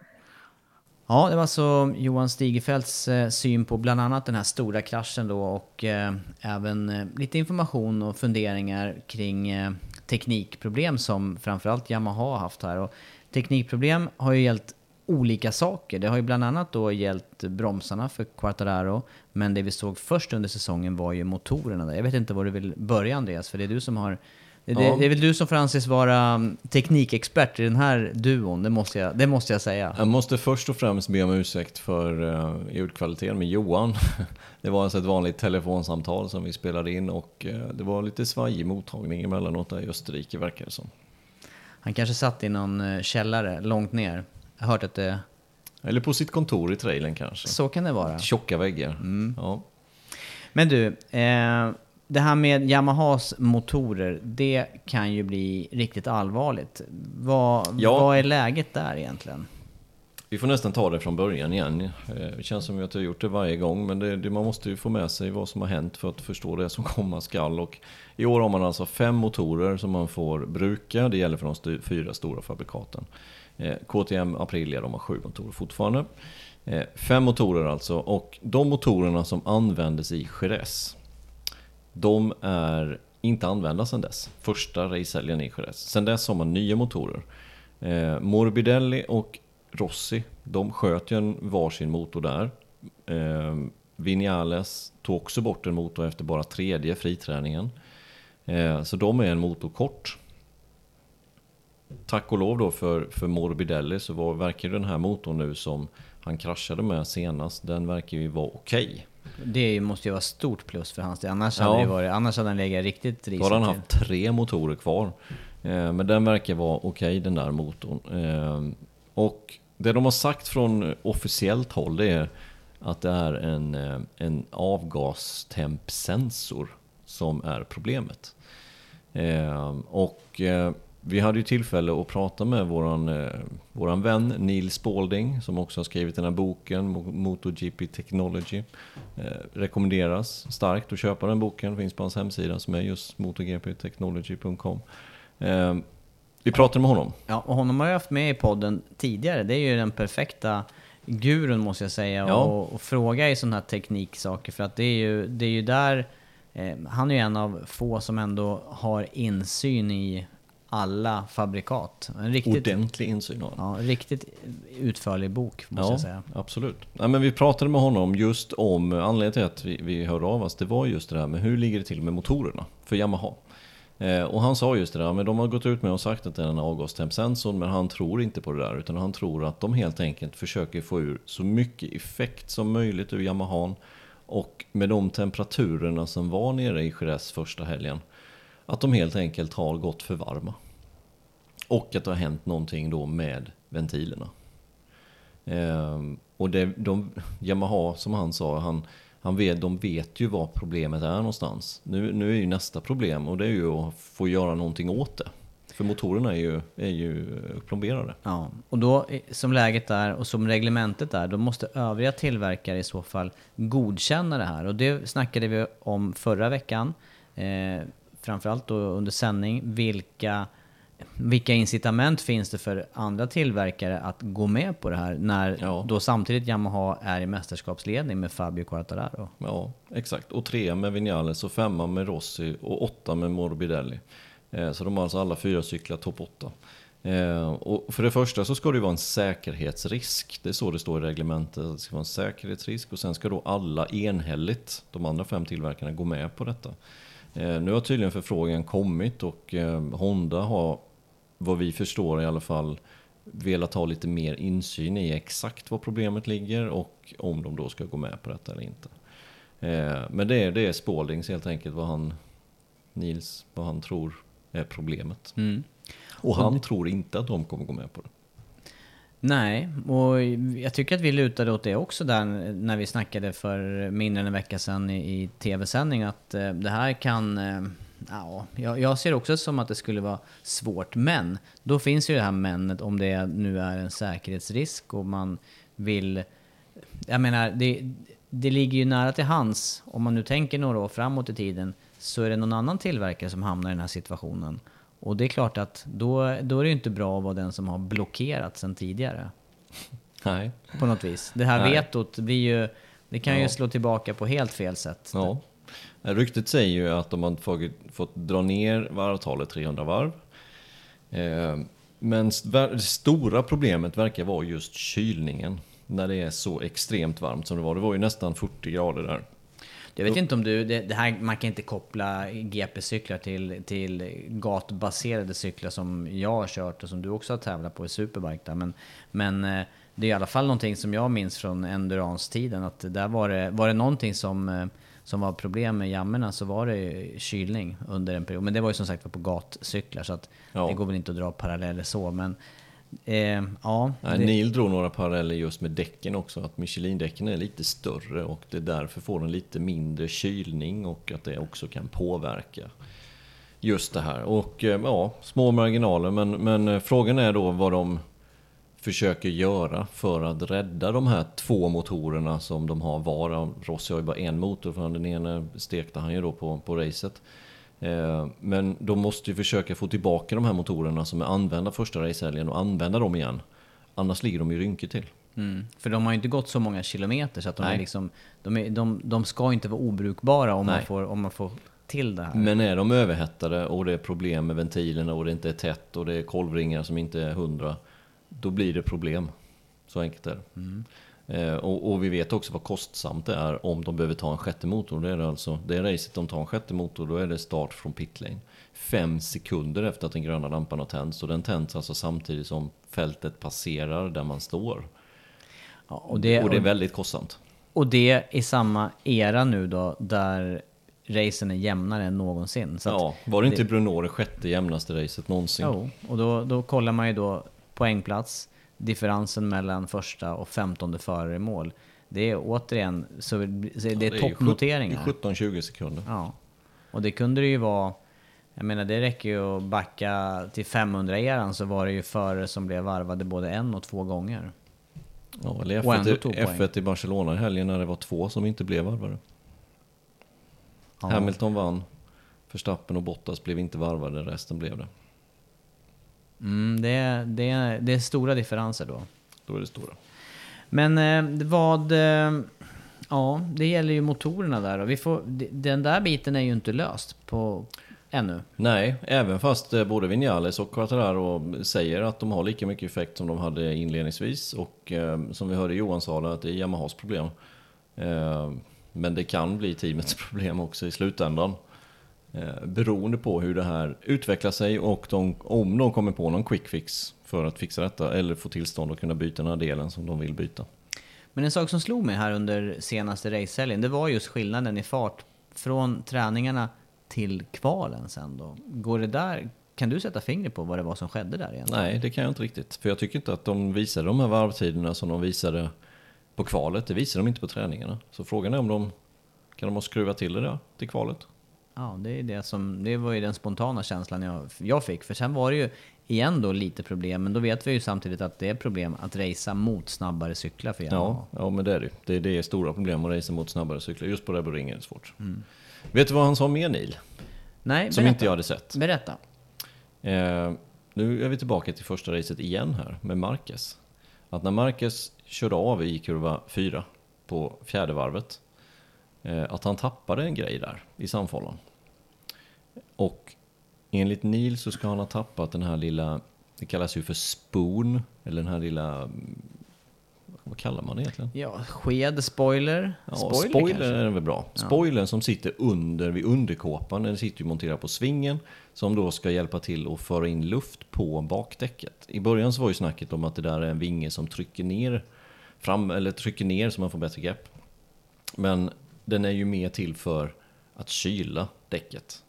[SPEAKER 1] Ja, det var alltså Johan Stigefeldts eh, syn på bland annat den här stora kraschen då och eh, även eh, lite information och funderingar kring eh, teknikproblem som framförallt Yamaha har haft här. Och teknikproblem har ju gällt olika saker. Det har ju bland annat då gällt bromsarna för Quartararo, men det vi såg först under säsongen var ju motorerna. Där. Jag vet inte var du vill börja Andreas, för det är du som har det,
[SPEAKER 2] Ja.
[SPEAKER 1] det är väl du som får anses vara mm, teknikexpert i den här duon, det måste jag, det måste jag säga.
[SPEAKER 2] Jag måste först och främst be om ursäkt för uh, ljudkvaliteten med Johan. Det var alltså ett vanligt telefonsamtal som vi spelade in och eh, det var lite svajig mottagning emellanåt där i Österrike verkar det som.
[SPEAKER 1] Han kanske satt i någon eh, källare långt ner. Jag har hört att det...
[SPEAKER 2] Eller på sitt kontor i trailern kanske.
[SPEAKER 1] Så kan det vara.
[SPEAKER 2] Tjocka väggar.
[SPEAKER 1] Mm.
[SPEAKER 2] Ja.
[SPEAKER 1] Men du, eh, det här med Yamahas motorer, det kan ju bli riktigt allvarligt. Vad,
[SPEAKER 2] Ja.
[SPEAKER 1] vad är läget där egentligen?
[SPEAKER 2] Vi får nästan ta det från början igen. Eh, Det känns som att jag har gjort det varje gång, men det, det, man måste ju få med sig vad som har hänt för att förstå det som komma skall. Och I år har man alltså fem motorer som man får bruka. Det gäller för de st- fyra stora fabrikaten. Eh, KTM Aprilia, de har sju motorer fortfarande. Eh, fem motorer alltså, och de motorerna som användes i Jerez, de är inte använda sedan dess. Första racehelgen i Jerez. Sedan dess har man nya motorer. Eh, Morbidelli och Rossi, de sköt ju en varsin motor där. Eh, Vinales tog också bort en motor efter bara tredje friträningen. Eh, så de är en motor kort. Tack och lov då för, för Morbidelli så var, verkar den här motorn nu som han kraschade med senast, den verkar ju vara okej.
[SPEAKER 1] Det måste ju vara stort plus för hans del. Annars,
[SPEAKER 2] Ja.
[SPEAKER 1] hade, det varit, annars hade han legat riktigt
[SPEAKER 2] Då
[SPEAKER 1] risigt
[SPEAKER 2] har han
[SPEAKER 1] till.
[SPEAKER 2] haft tre motorer kvar. Eh, Men den verkar vara okej den där motorn. Eh, Och det de har sagt från officiellt håll det är att det är en, eh, en avgastempsensor som är problemet. Och vi hade ju tillfälle att prata med våran, eh, våran vän Neil Spalding som också har skrivit den här boken Mo- MotoGP Technology. Eh, rekommenderas starkt att köpa den boken, finns på hans hemsida som är just motogptechnology.com. Eh, vi pratade med honom.
[SPEAKER 1] Ja, och honom har jag haft med i podden tidigare. Det är ju den perfekta gurun måste jag säga.
[SPEAKER 2] Ja.
[SPEAKER 1] Och, och fråga i sådana här tekniksaker. För att det är ju, det är ju där... Eh, han är ju en av få som ändå har insyn i alla fabrikat. En riktigt,
[SPEAKER 2] Ordentlig insyn har
[SPEAKER 1] ja, riktigt utförlig bok måste
[SPEAKER 2] Ja,
[SPEAKER 1] jag säga.
[SPEAKER 2] absolut. Nej, men vi pratade med honom just om, anledningen till att vi, vi hörde av oss, det var just det där med hur ligger det till med motorerna för Yamaha. Eh, och han sa just det där, men de har gått ut med och sagt att det är en avgastempsensor, men han tror inte på det där, utan han tror att de helt enkelt försöker få ur så mycket effekt som möjligt ur Yamahan. Och med de temperaturerna som var nere i Jerez första helgen, att de helt enkelt har gått för varma. Och att det har hänt någonting då med ventilerna. Ehm, och det, de, Yamaha, som han sa, han, han vet, de vet ju vad problemet är någonstans. Nu, nu är ju nästa problem och det är ju att få göra någonting åt det. För motorerna är ju, är ju plomberade.
[SPEAKER 1] Ja, och då som läget är och som reglementet är, då måste övriga tillverkare i så fall godkänna det här. Och det snackade vi om förra veckan. Eh, framförallt då under sändning. Vilka, vilka incitament finns det för andra tillverkare att gå med på det här när
[SPEAKER 2] Ja.
[SPEAKER 1] då samtidigt Yamaha är i mästerskapsledning med Fabio Quartararo?
[SPEAKER 2] Ja, exakt. Och trea med Vinales och femma med Rossi och åtta med Morbidelli. Eh, Så de har alltså alla fyra cyklar topp åtta. Eh, och för det första så ska det ju vara en säkerhetsrisk. Det är så det står i reglementet. Det ska vara en säkerhetsrisk och sen ska då alla enhälligt, de andra fem tillverkarna, gå med på detta. Eh, nu har tydligen förfrågan kommit och eh, Honda har, vad vi förstår i alla fall, velat ha lite mer insyn i exakt var problemet ligger och om de då ska gå med på detta eller inte. Eh, men det är, det är Spaldings helt enkelt, vad han, Nils, vad han tror är problemet.
[SPEAKER 1] Mm.
[SPEAKER 2] Och han tror inte att de kommer gå med på det.
[SPEAKER 1] Nej, och jag tycker att vi lutade åt det också där när vi snackade för mindre än en vecka sedan i, i tv-sändning att eh, det här kan... Eh, ja, jag, ser också som att det skulle vara svårt, men då finns ju det här männet om det nu är en säkerhetsrisk och man vill... Jag menar, det, det ligger ju nära till hands, om man nu tänker några år framåt i tiden, så är det någon annan tillverkare som hamnar i den här situationen. Och det är klart att då, då är det ju inte bra att vara den som har blockerat sen tidigare.
[SPEAKER 2] Nej.
[SPEAKER 1] På något vis. Det här
[SPEAKER 2] Nej.
[SPEAKER 1] vetot blir ju... Det kan ju
[SPEAKER 2] Ja.
[SPEAKER 1] slå tillbaka på helt fel sätt.
[SPEAKER 2] Ja. Ryktet säger ju att de har fått, fått dra ner varvtalet 300 varv. Eh, men det stora problemet verkar vara just kylningen. När det är så extremt varmt som det var. Det var ju nästan 40 grader där.
[SPEAKER 1] Jag vet inte om du, det, det här, man kan inte koppla GP-cyklar till, till gatbaserade cyklar som jag har kört och som du också har tävlat på i Superbike där. Men, men eh, det är i alla fall någonting som jag minns från endurance-tiden att där var det, var det någonting som, eh, som var problem med jammorna så var det kylning under en period. Men det var ju som sagt på gatcyklar så att
[SPEAKER 2] Ja.
[SPEAKER 1] det går väl inte att dra paralleller så. Men eh, ja,
[SPEAKER 2] Nej,
[SPEAKER 1] det-
[SPEAKER 2] Neil drog några paralleller just med däcken också. Att Michelin-däcken är lite större och det är därför får den lite mindre kylning och att det också kan påverka just det här. Och eh, ja, små marginaler men, men eh, frågan är då vad de försöker göra för att rädda de här två motorerna som de har var. Rossi har ju bara en motor för den ena stekte han ju då på, på racet. Eh, Men de måste ju försöka få tillbaka de här motorerna som är använda första racehelgen och använda dem igen. Annars ligger de ju rynkigt till.
[SPEAKER 1] Mm. För de har ju inte gått så många kilometer så att de, är liksom, de, är, de, de ska inte vara obrukbara om man, får, om man får till det här.
[SPEAKER 2] Men är de överhettade och det är problem med ventilerna och det inte är tätt och det är kolvringar som inte är hundra, då blir det problem. Så enkelt är det. Eh, och, och vi vet också vad kostsamt det är om de behöver ta en sjätte motor. Det är alltså, det racet de tar en sjätte motor, då är det start från pitlane. Fem sekunder efter att den gröna lampan har tänts och den tänds alltså samtidigt som fältet passerar där man står.
[SPEAKER 1] Ja, och, det,
[SPEAKER 2] och det är väldigt kostsamt.
[SPEAKER 1] och det i samma era nu då, där racen är jämnare än någonsin. Så
[SPEAKER 2] Ja, var det inte
[SPEAKER 1] det-
[SPEAKER 2] Brunor det sjätte jämnaste racet någonsin?
[SPEAKER 1] Jo, och då, då kollar man ju då poängplats, differensen mellan första och femtonde förare i mål. Det är återigen, så det är,
[SPEAKER 2] ju sjut-
[SPEAKER 1] toppnoteringar.
[SPEAKER 2] 17-20 sekunder.
[SPEAKER 1] Ja. Och det kunde det ju vara, jag menar det räcker ju att backa till 500-eran så var det ju förare som blev varvade både en och två gånger.
[SPEAKER 2] Ja, eller
[SPEAKER 1] Och ändå
[SPEAKER 2] F1,
[SPEAKER 1] tog
[SPEAKER 2] i-
[SPEAKER 1] poäng.
[SPEAKER 2] F1 i Barcelona i helgen när det var två som inte blev varvade.
[SPEAKER 1] Ja.
[SPEAKER 2] Hamilton vann, Verstappen och Bottas blev inte varvade, resten blev det.
[SPEAKER 1] Mm, det, det, det är stora differenser då.
[SPEAKER 2] Då är det stora.
[SPEAKER 1] Men eh, vad... Eh, ja, det gäller ju motorerna där och vi får, Den där biten är ju inte löst på, ännu.
[SPEAKER 2] Nej, även fast eh, både Vinales och Quattararo säger att de har lika mycket effekt som de hade inledningsvis och eh, som vi hörde Johan sa att det är Yamahas problem. Eh, men det kan bli teamets problem också i slutändan. Eh, beroende på hur det här utvecklar sig och de, om de kommer på någon quick fix för att fixa detta eller få tillstånd att kunna byta den här delen som de vill byta.
[SPEAKER 1] Men en sak som slog mig här under senaste racehelgen, det var just skillnaden i fart från träningarna till kvalen sen då. Går det där, kan du sätta fingret på vad det var som skedde där egentligen?
[SPEAKER 2] Nej, det kan jag inte riktigt. För jag tycker inte att de visade de här varvtiderna som de visade på kvalet. Det visade de inte på träningarna. Så frågan är om de kan de ha skruvat till det där till kvalet.
[SPEAKER 1] Ja, det, är det, som, det var ju den spontana känslan jag, jag fick. För sen var det ju igen då lite problem, men då vet vi ju samtidigt att det är problem att racea mot snabbare cyklar för Yamaha.
[SPEAKER 2] Ja, ja, men det är det Det är det är stora problem att racea mot snabbare cyklar. Just på Red Bull Ring är det svårt. Vet du vad han sa mer Neil?
[SPEAKER 1] Nej,
[SPEAKER 2] Som
[SPEAKER 1] berätta.
[SPEAKER 2] inte jag hade sett.
[SPEAKER 1] Berätta.
[SPEAKER 2] Eh, nu är vi tillbaka till första racet igen här med Marquez. Att när Marquez körde av i kurva 4 på fjärde varvet. Eh, att han tappade en grej där i samfållan. Och enligt Neil så ska han ha tappat den här lilla Det kallas ju för spoon, eller den här lilla... mm, Vad kallar man det egentligen?
[SPEAKER 1] Ja, sked, spoiler.
[SPEAKER 2] Ja,
[SPEAKER 1] spoiler,
[SPEAKER 2] spoiler, är väl bra. Spoilern som sitter under vid underkåpan, den sitter ju monterad på svingen som då ska hjälpa till att föra in luft på bakdäcket. I början så var ju snacket om att det där är en vinge som trycker ner fram eller trycker ner så man får bättre grepp. Men den är ju mer till för att kyla däcket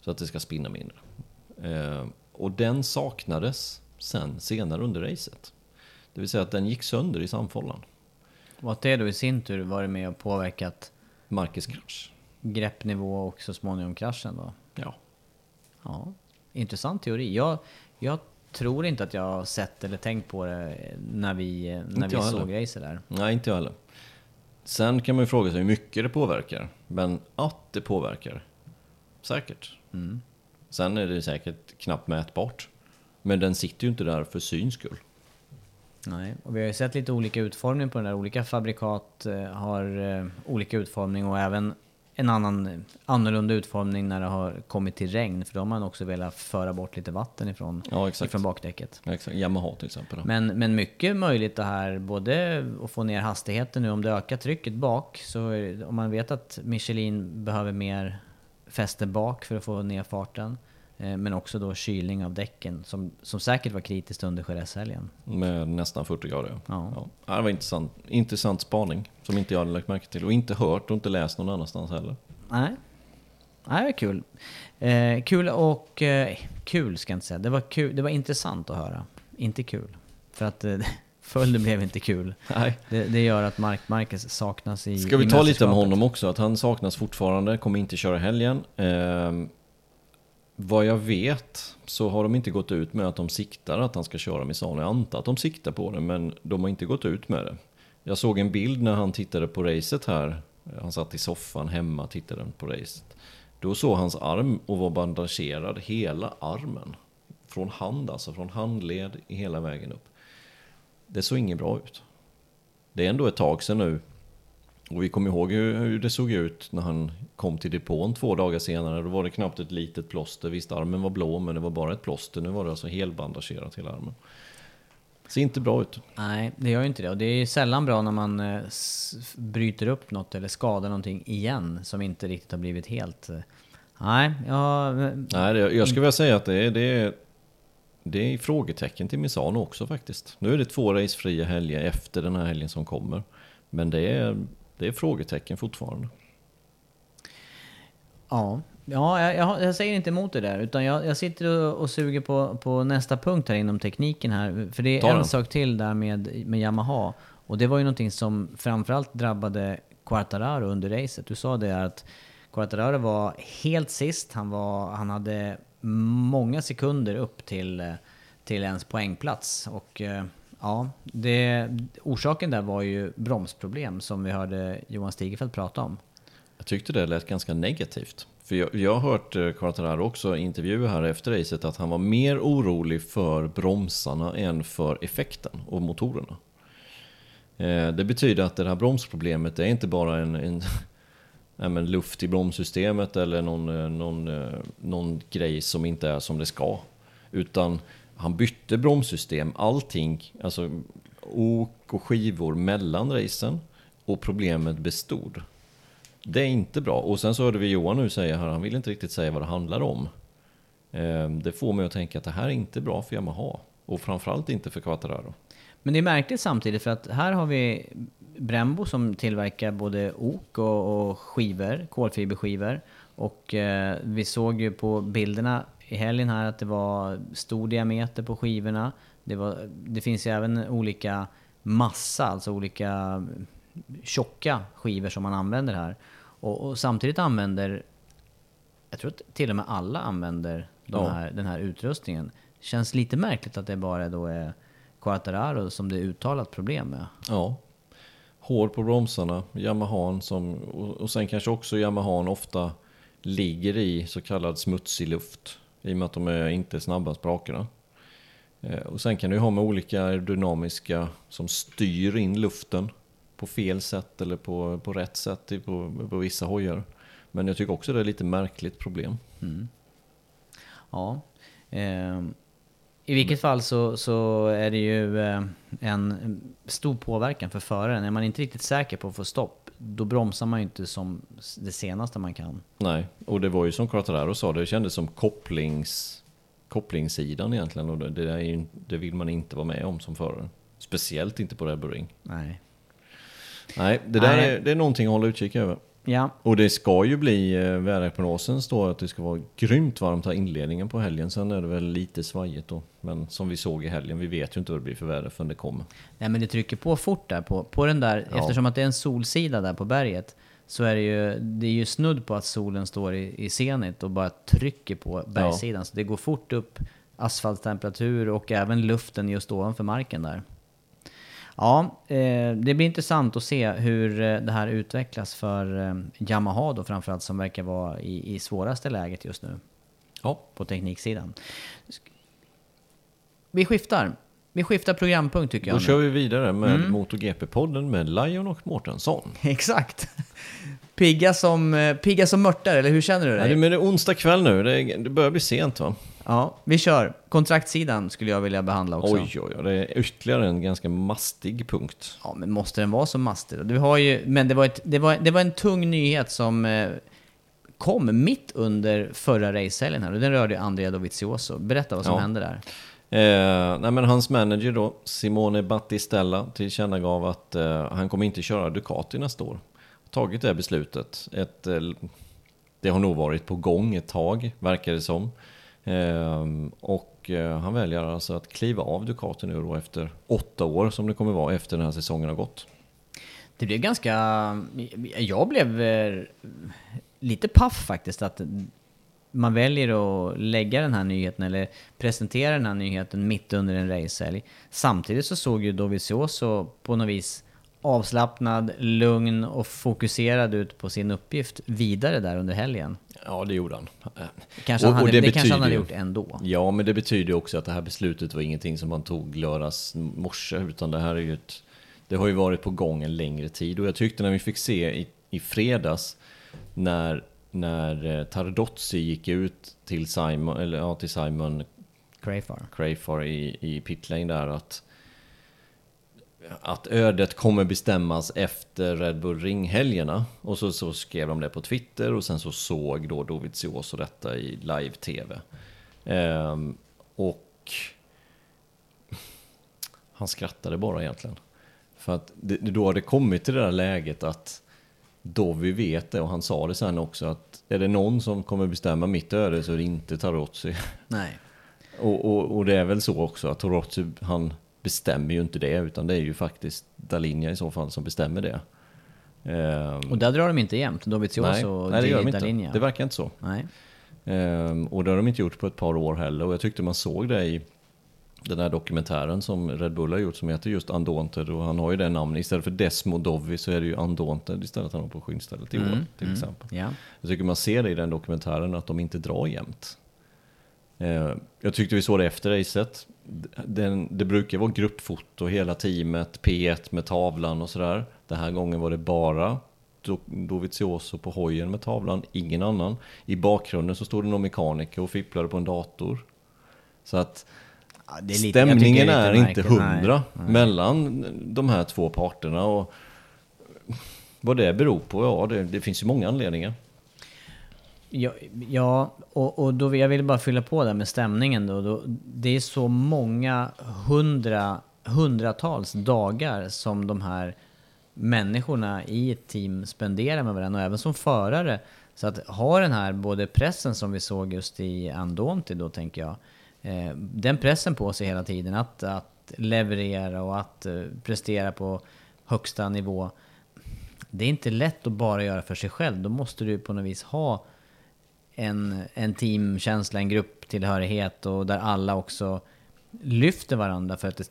[SPEAKER 2] så att det ska spinna mindre. Eh, och den saknades sen senare under racet. Det vill säga att den gick sönder i samfållan.
[SPEAKER 1] Och att det då i sin tur varit med och påverkat
[SPEAKER 2] Marcus krasch.
[SPEAKER 1] greppnivå och så småningom kraschen då.
[SPEAKER 2] Ja.
[SPEAKER 1] Ja, intressant teori. Jag, jag tror inte att jag har sett eller tänkt på det när vi, när
[SPEAKER 2] Inte
[SPEAKER 1] vi såg racet där.
[SPEAKER 2] Nej, inte jag heller. Sen kan man ju fråga sig hur mycket det påverkar. Men att det påverkar, säkert. Sen är det säkert knappt mätbart. Men den sitter ju inte där för syns skull.
[SPEAKER 1] Nej, och vi har ju sett lite olika utformning på den där. Olika fabrikat eh, har eh, olika utformning och även en annan eh, annorlunda utformning när det har kommit till regn. För då har man också velat föra bort lite vatten ifrån,
[SPEAKER 2] Ja,
[SPEAKER 1] ifrån bakdäcket.
[SPEAKER 2] Exakt. Yamaha till exempel.
[SPEAKER 1] Men, men mycket möjligt det här, både att få ner hastigheten nu, om det ökar trycket bak, så om man vet att Michelin behöver mer fäste bak för att få ner farten, men också då kylning av däcken, som, som säkert var kritiskt under Jerez-helgen.
[SPEAKER 2] Med nästan 40 grader.
[SPEAKER 1] Ja.
[SPEAKER 2] Ja. Det var intressant, intressant spaning som inte jag hade lagt märke till. Och inte hört och inte läst någon annanstans heller.
[SPEAKER 1] Nej. Nej, det var kul. Eh, kul och... Eh, kul ska jag inte säga. Det var, kul, det var intressant att höra. Inte kul. För att eh, följden blev inte kul.
[SPEAKER 2] Nej.
[SPEAKER 1] Det, det gör att Mark Marquez saknas i
[SPEAKER 2] Ska vi
[SPEAKER 1] i
[SPEAKER 2] ta lite
[SPEAKER 1] mästerskapet.
[SPEAKER 2] honom också? Att han saknas fortfarande, kommer inte köra helgen. Ehm, vad jag vet så har de inte gått ut med att de siktar att han ska köra Misano. Jag antar att de siktar på det, men de har inte gått ut med det. Jag såg en bild när han tittade på racet här. Han satt i soffan hemma och tittade på racet. Då såg hans arm och var bandagerad hela armen. Från hand alltså, från handled hela vägen upp. Det såg inget bra ut. Det är ändå ett tag sedan nu. Och vi kommer ihåg hur, hur det såg ut när han kom till depån två dagar senare. Då var det knappt ett litet plåster. Visst, armen var blå, men det var bara ett plåster. Nu var det alltså helbandagerat hela armen. Ser inte bra ut.
[SPEAKER 1] Nej, det gör ju inte det. Och det är sällan bra när man eh, bryter upp något eller skadar någonting igen som inte riktigt har blivit helt... eh, Nej, ja...
[SPEAKER 2] Nej, det, jag skulle vilja säga att det är, det är, det är frågetecken till Misano också faktiskt. Nu är det två racefria helger efter den här helgen som kommer. Men det är, det är frågetecken fortfarande.
[SPEAKER 1] Ja, ja jag, jag, jag säger inte emot det där. Utan jag, jag sitter och, och suger på, på nästa punkt här inom tekniken här. För det är
[SPEAKER 2] Ta
[SPEAKER 1] en
[SPEAKER 2] den.
[SPEAKER 1] sak till där med, med Yamaha. Och det var ju någonting som framförallt drabbade Quartararo under racet. Du sa det att Quartararo var helt sist. Han, var, han hade många sekunder upp till, till ens poängplats. Och eh, ja, det, orsaken där var ju bromsproblem som vi hörde Johan Stigefeldt prata om.
[SPEAKER 2] Jag tyckte det lät ganska negativt. För jag, jag har hört eh, Quartararo också i intervjuer här efter racet att han var mer orolig för bromsarna än för effekten och motorerna. Eh, det betyder att det här bromsproblemet är inte bara en, en nej, men luft i bromssystemet eller någon, eh, någon, eh, någon grej som inte är som det ska. Utan han bytte bromssystem, allting, alltså ok och skivor mellan racen och problemet bestod. Det är inte bra. Och sen så hörde vi Johan nu säga här, han vill inte riktigt säga vad det handlar om. Ehm, det får mig att tänka att det här är inte bra för Yamaha. Och framförallt inte för Quattararo.
[SPEAKER 1] Men det är märkligt samtidigt för att här har vi Brembo som tillverkar både ok och, och skivor, kolfiberskivor. Och eh, vi såg ju på bilderna i helgen här att det var stor diameter på skivorna. Det, var, det finns ju även olika massa, alltså olika tjocka skivor som man använder här. Och, och samtidigt använder, jag tror att till och med alla använder de
[SPEAKER 2] Ja.
[SPEAKER 1] här, den här utrustningen. Känns lite märkligt att det bara då är Quattararo som det är uttalat problem med.
[SPEAKER 2] Ja. Hår på bromsarna, Yamahan som, och, och sen kanske också Yamahan ofta ligger i så kallad smutsig luft. I och med att de är inte snabbast på sprakarna. Eh, och sen kan du ha med olika dynamiska som styr in luften på fel sätt eller på, på rätt sätt på, på vissa hojar. Men jag tycker också det är lite märkligt problem. Mm.
[SPEAKER 1] Ja. Eh, I vilket fall så, så är det ju eh, en stor påverkan för föraren. Är man inte riktigt säker på att få stopp, då bromsar man ju inte som det senaste man kan.
[SPEAKER 2] Nej, och det var ju som Quartararo sa, det kändes som kopplings, kopplingssidan egentligen. Och det, det, är ju, det vill man inte vara med om som förare. Speciellt inte på Red Bull Ring.
[SPEAKER 1] Nej.
[SPEAKER 2] Nej, det där
[SPEAKER 1] Nej.
[SPEAKER 2] Är, det är någonting att hålla utkik över.
[SPEAKER 1] Ja,
[SPEAKER 2] Och det ska ju bli, eh, väderprognosen står att det ska vara grymt varmt här inledningen på helgen. Sen är det väl lite svajigt då. Men som vi såg i helgen, vi vet ju inte vad det blir för väder förrän det kommer.
[SPEAKER 1] Nej men det trycker på fort där på, på den där,
[SPEAKER 2] Ja.
[SPEAKER 1] eftersom att det är en solsida där på berget. Så är det ju, det är ju snudd på att solen står i, i zenit och bara trycker på bergssidan. Så det går fort upp asfalttemperatur och även luften just ovanför marken där. Ja, eh, det blir intressant att se hur eh, det här utvecklas för eh, Yamaha då framförallt som verkar vara i, i svåraste läget just nu
[SPEAKER 2] Ja,
[SPEAKER 1] på tekniksidan. Vi skiftar. Vi skiftar programpunkt tycker jag
[SPEAKER 2] då
[SPEAKER 1] nu.
[SPEAKER 2] kör vi vidare med MotoGP-podden med Lion och Mårtensson.
[SPEAKER 1] Exakt. Pigga som, pigga som mörtar, eller hur känner du dig?
[SPEAKER 2] det- men det är onsdag kväll nu, det, det börjar bli sent va?
[SPEAKER 1] Ja, vi kör. Kontraktssidan skulle jag vilja behandla också.
[SPEAKER 2] Oj, oj, oj, det är ytterligare en ganska mastig punkt.
[SPEAKER 1] Ja, men måste den vara så mastig? Du har ju, men det var, ett, det, var, det var en tung nyhet som eh, kom mitt under förra racehelgen här och den rörde ju Andrea Dovizioso. Berätta vad som
[SPEAKER 2] Ja.
[SPEAKER 1] hände där.
[SPEAKER 2] Eh, nej men hans manager då, Simone Battistella, tillkännagav att eh, han kommer inte köra Ducati nästa år. Tagit det här beslutet. Ett, eh, det har nog varit på gång ett tag, verkar det som. Ehm, och eh, han väljer alltså att kliva av Ducati nu då efter åtta år som det kommer vara efter den här säsongen har gått.
[SPEAKER 1] Det blev ganska... Jag blev eh, lite paff faktiskt att man väljer att lägga den här nyheten eller presentera den här nyheten mitt under en racehelg. Samtidigt så såg ju Dovizioso på något vis avslappnad, lugn och fokuserad ut på sin uppgift vidare där under helgen.
[SPEAKER 2] Ja, det gjorde han.
[SPEAKER 1] Kanske
[SPEAKER 2] Och-
[SPEAKER 1] han hade,
[SPEAKER 2] det
[SPEAKER 1] det, kanske han hade gjort ändå.
[SPEAKER 2] Ja, men det betyder också att det här beslutet var ingenting som man tog lördags morse, utan det här är ju ett... Det har ju varit på gång en längre tid och jag tyckte när vi fick se i, i fredags när, när eh, Tardozzi gick ut till Simon, eller ja, till Simon
[SPEAKER 1] Crayfar.
[SPEAKER 2] Crayfar i, i pitlane där att att ödet kommer bestämmas efter Red Bull Ring-helgerna. Och så, så skrev de det på Twitter och sen så såg då Dovizioso detta i live-tv. Ehm, och han skrattade bara egentligen. För att det, då hade kommit till det där läget att Dovi vet det och han sa det sen också att är det någon som kommer bestämma mitt öde så är det inte Tarozzi.
[SPEAKER 1] Nej.
[SPEAKER 2] Och, och, och det är väl så också att Tarozzi, han bestämmer ju inte det utan det är ju faktiskt Dalinja i så fall som bestämmer det. Ehm,
[SPEAKER 1] Och där drar de inte jämnt, Dovizioso och
[SPEAKER 2] nej, det gör de inte.
[SPEAKER 1] Dall'Igna.
[SPEAKER 2] Det verkar inte så.
[SPEAKER 1] Nej.
[SPEAKER 2] Ehm, och det har de inte gjort på ett par år heller. Och jag tyckte man såg det i den här dokumentären som Red Bull har gjort som heter just Undaunted. Och han har ju det namnet. Istället för Desmo Dovi så är det ju Undaunted istället han har på skynstället i år till exempel.
[SPEAKER 1] Ja.
[SPEAKER 2] Jag tycker man ser det i den dokumentären att de inte drar jämnt. Eh, jag tyckte vi såg det efter racet. Den, det brukar vara gruppfoto, hela teamet, P1 med tavlan och sådär. Den här gången var det bara Do- Dovizioso på hojen med tavlan, ingen annan. I bakgrunden så stod det någon mekaniker och fipplade på en dator. Så att
[SPEAKER 1] Ja, det är lite-
[SPEAKER 2] stämningen
[SPEAKER 1] det
[SPEAKER 2] är,
[SPEAKER 1] lite
[SPEAKER 2] inte hundra mellan de här två parterna. Och vad det beror på, ja det, det finns ju många anledningar.
[SPEAKER 1] Ja, ja och, och då, vill- jag vill bara fylla på där med stämningen då. då. Det är så många hundra, hundratals dagar som de här människorna i ett team spenderar med varandra och även som förare. Så att ha den här både pressen som vi såg just i Andonti då tänker jag. Eh, den pressen på sig hela tiden att, att leverera och att eh, prestera på högsta nivå. Det är inte lätt att bara göra för sig själv. Då måste du på något vis ha en, en teamkänsla, en grupptillhörighet och där alla också lyfter varandra för att det,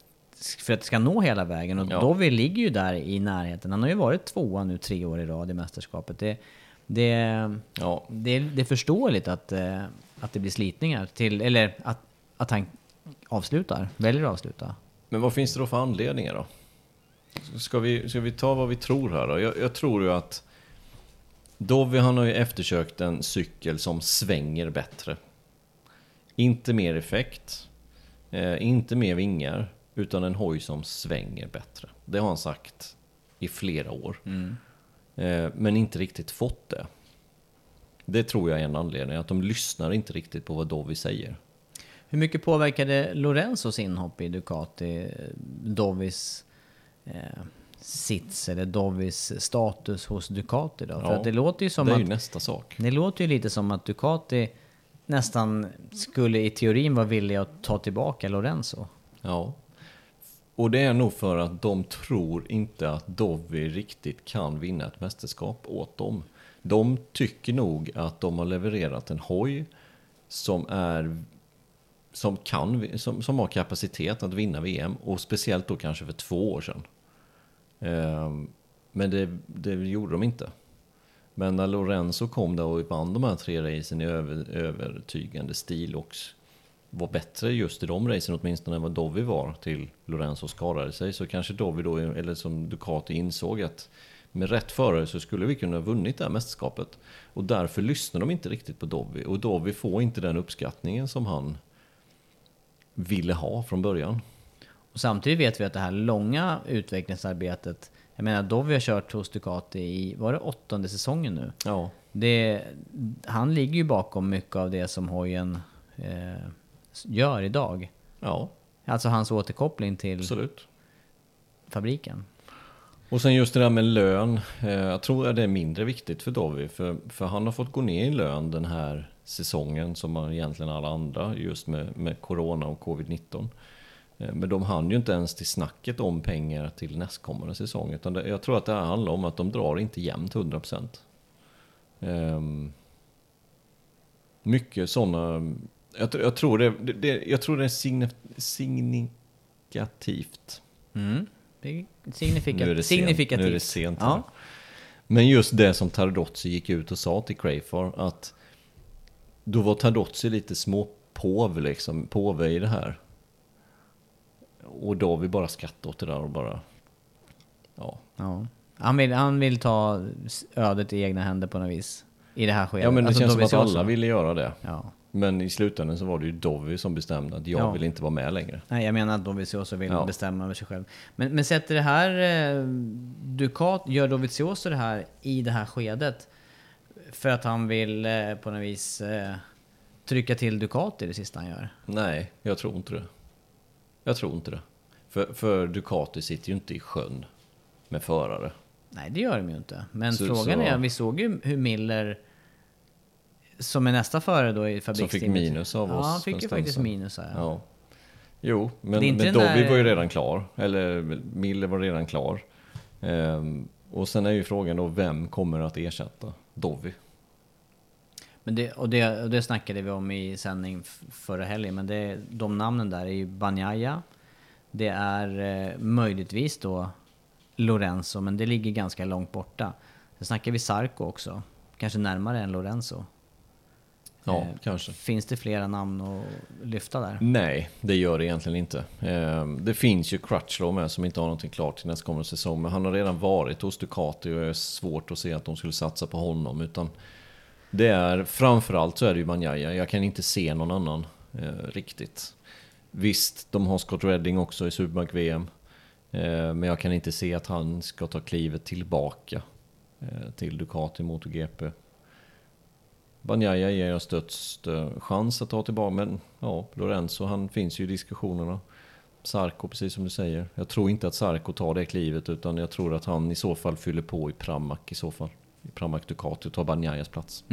[SPEAKER 1] för att det ska nå hela vägen. Och
[SPEAKER 2] Ja.
[SPEAKER 1] Dovi ligger ju där i närheten. Han har ju varit tvåa nu tre år i rad i mästerskapet. Det, det,
[SPEAKER 2] Ja,
[SPEAKER 1] det, det är förståeligt att, eh, att det blir slitningar till, eller att, att han avslutar, väljer att avsluta.
[SPEAKER 2] Men vad finns det då för anledningar då? Ska vi, ska vi ta vad vi tror här då? Jag, jag tror ju att Dovi har ju eftersökt en cykel som svänger bättre. Inte mer effekt. Eh, inte mer vingar, utan en hoj som svänger bättre. Det har han sagt i flera år. Eh, men inte riktigt fått det. Det tror jag är en anledning, att de lyssnar inte riktigt på vad Dovi säger.
[SPEAKER 1] Hur mycket påverkade Lorenzos inhopp i Ducati eh, Dovis eh, sits eller Dovis status hos Ducati då? För
[SPEAKER 2] Ja,
[SPEAKER 1] att det låter ju som
[SPEAKER 2] det är
[SPEAKER 1] att
[SPEAKER 2] ju nästa sak.
[SPEAKER 1] det låter ju lite som att Ducati nästan skulle i teorin vara villiga att ta tillbaka Lorenzo.
[SPEAKER 2] Ja. Och det är nog för att de tror inte att Dovi riktigt kan vinna ett mästerskap åt dem. De tycker nog att de har levererat en hoj som är som, kan, som, som har kapacitet att vinna VM och speciellt då kanske för två år sedan. Ehm, men det, det gjorde de inte. Men när Lorenzo kom där och vann de här tre racen i över, övertygande stil och var bättre just i de racen åtminstone än vad Dovi var till Lorenzo skadade sig så kanske Dovi då, eller som Ducati insåg att med rätt förare så skulle vi kunna ha vunnit det här mästerskapet. Och därför lyssnar de inte riktigt på Dovi och Dovi får inte den uppskattningen som han ville ha från början.
[SPEAKER 1] Och samtidigt vet vi att det här långa utvecklingsarbetet, jag menar Dovi har kört hos Ducati i, var det åttonde säsongen nu?
[SPEAKER 2] Ja,
[SPEAKER 1] Det, han ligger ju bakom mycket av det som hojen eh, gör idag.
[SPEAKER 2] ja
[SPEAKER 1] Alltså hans återkoppling till
[SPEAKER 2] absolut.
[SPEAKER 1] fabriken.
[SPEAKER 2] Och sen just det där med lön. Eh, jag tror att det är mindre viktigt för Dovi. För, för han har fått gå ner i lön den här säsongen som egentligen alla andra just med, med Corona och Covid-19. Eh, Men de hann ju inte ens till snacket om pengar till nästkommande säsong. Utan det, jag tror att det här handlar om att de drar inte jämnt 100%. Um, mycket sådana... Jag, jag, tror det, det, jag tror det är signif- signifikativt.
[SPEAKER 1] Mm. Det är signifika-
[SPEAKER 2] Nu är det
[SPEAKER 1] signifikativt.
[SPEAKER 2] Nu är det sent.
[SPEAKER 1] Ja.
[SPEAKER 2] Men just det som Tardozzi gick ut och sa till Crayfar att då var Tardozzi lite småpåv liksom, påve i det här. Och då vi bara skrattat åt det där och bara... Ja.
[SPEAKER 1] Ja. Han, vill, han vill ta ödet i egna händer på något vis. I det här skedet.
[SPEAKER 2] ja men det
[SPEAKER 1] Alltså,
[SPEAKER 2] känns som att alla ville göra det.
[SPEAKER 1] Ja.
[SPEAKER 2] Men i slutändan så var det ju Dovi som bestämde att jag
[SPEAKER 1] Ja.
[SPEAKER 2] vill inte vara med längre.
[SPEAKER 1] Nej, jag menar att Dovizioso vill
[SPEAKER 2] Ja.
[SPEAKER 1] bestämma över sig själv. Men, men sätter det här... Eh, Ducat, gör Dovizioso det här i det här skedet för att han vill eh, på något vis eh, trycka till Ducati det sista han gör?
[SPEAKER 2] Nej, jag tror inte det. Jag tror inte det. För, för Ducati sitter ju inte i sjön med förare.
[SPEAKER 1] Nej, det gör de ju inte. Men
[SPEAKER 2] Så-
[SPEAKER 1] frågan
[SPEAKER 2] så-
[SPEAKER 1] är, vi såg ju hur Miller, som är nästa förare då i
[SPEAKER 2] Som fick
[SPEAKER 1] fabriksteamet.
[SPEAKER 2] minus av
[SPEAKER 1] Ja,
[SPEAKER 2] oss
[SPEAKER 1] han
[SPEAKER 2] för
[SPEAKER 1] fick ju faktiskt minus här.
[SPEAKER 2] Ja. Jo, men, men Dovi
[SPEAKER 1] där-
[SPEAKER 2] var ju redan klar. Eller Miller var redan klar. Ehm, och sen är ju frågan då, vem kommer att ersätta Dovi?
[SPEAKER 1] Men det, och, det, och det snackade vi om i sändning förra helgen, men det, de namnen där är ju Banjaya, det är eh, möjligtvis då Lorenzo, men det ligger ganska långt borta. Sen snackar vi Sarko också, kanske närmare än Lorenzo.
[SPEAKER 2] Ja,
[SPEAKER 1] Eh,
[SPEAKER 2] kanske.
[SPEAKER 1] Finns det flera namn att lyfta där?
[SPEAKER 2] Nej, det gör det egentligen inte. Ehm, det finns ju Crutchlow med som inte har någonting klart till nästkommande säsong. Men han har redan varit hos Ducati och det är svårt att se att de skulle satsa på honom. Utan det är framförallt så är det ju Banjaya. Jag kan inte se någon annan eh, riktigt. Visst, de har Scott Redding också i Supermark-VM. Eh, men jag kan inte se att han ska ta klivet tillbaka eh, till Ducati MotoGP. Banjaya ger jag störst eh, chans att ta tillbaka, men ja, Lorenzo han finns ju i diskussionerna. Sarko, precis som du säger. Jag tror inte att Sarko tar det klivet, utan jag tror att han i så fall fyller på i Pramac i så fall. Pramac Ducati och tar Banjayas plats.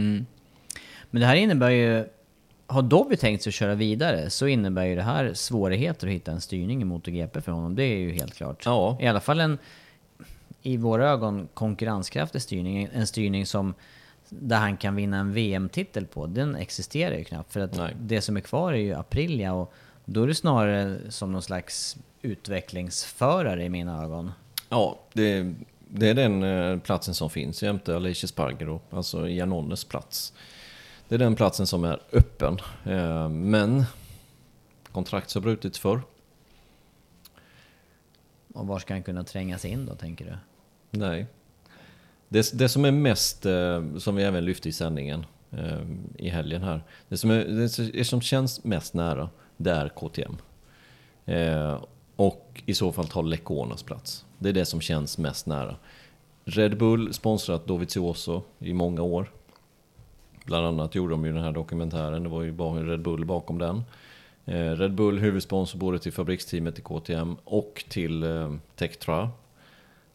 [SPEAKER 1] Men det här innebär ju... Har Dovi tänkt sig att köra vidare så innebär ju det här svårigheter att hitta en styrning i MotoGP för honom. Det är ju helt klart.
[SPEAKER 2] Ja.
[SPEAKER 1] I alla fall en, i våra ögon, konkurrenskraftig styrning. En styrning som där han kan vinna en VM-titel på. Den existerar ju knappt. För att
[SPEAKER 2] Nej.
[SPEAKER 1] det som är kvar är ju Aprilia och då är det snarare som någon slags utvecklingsförare i mina ögon.
[SPEAKER 2] Ja, det, det är den eh, platsen som finns jämte Alicia Spargaro, alltså Janones plats. Det är den platsen som är öppen. Eh, men kontrakt har brutits för.
[SPEAKER 1] Och var ska han kunna tränga sig in då, tänker du?
[SPEAKER 2] Nej. Det, det som är mest, eh, som vi även lyfte i sändningen i helgen här. Det som, är, det som känns mest nära, det är KTM. Och i så fall ta Leconas plats. Det är det som känns mest nära. Red Bull sponsrat Dovizioso i många år. Bland annat gjorde de ju den här dokumentären, det var ju bara Red Bull bakom den. Eh, Red Bull huvudsponsor både till fabriksteamet i KTM och till eh, Tektra.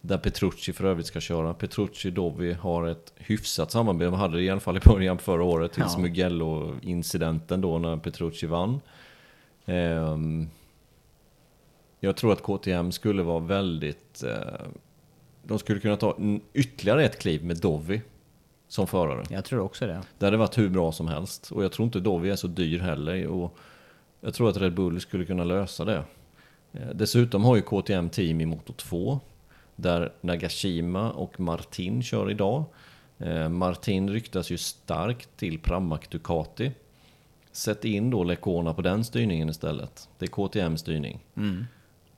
[SPEAKER 2] Där Petrucci för övrigt ska köra. Petrucci Dovi har ett hyfsat samarbete, de hade det i alla fall i början förra året tills
[SPEAKER 1] Ja.
[SPEAKER 2] Mugello-incidenten då när Petrucci vann. Ehm, jag tror att KTM skulle vara väldigt... Eh, de skulle kunna ta ytterligare ett kliv med Dovi som förare.
[SPEAKER 1] Jag tror också det.
[SPEAKER 2] Det hade varit hur bra som helst. Och jag tror inte Dovi är så dyr heller. Och jag tror att Red Bull skulle kunna lösa det. Eh, Dessutom har ju KTM team i Moto 2. Där Nagashima och Martin kör idag. Eh, Martin ryktas ju starkt till Pramac Ducati. Sätt in då Lecona på den styrningen istället. Det är KTM styrning.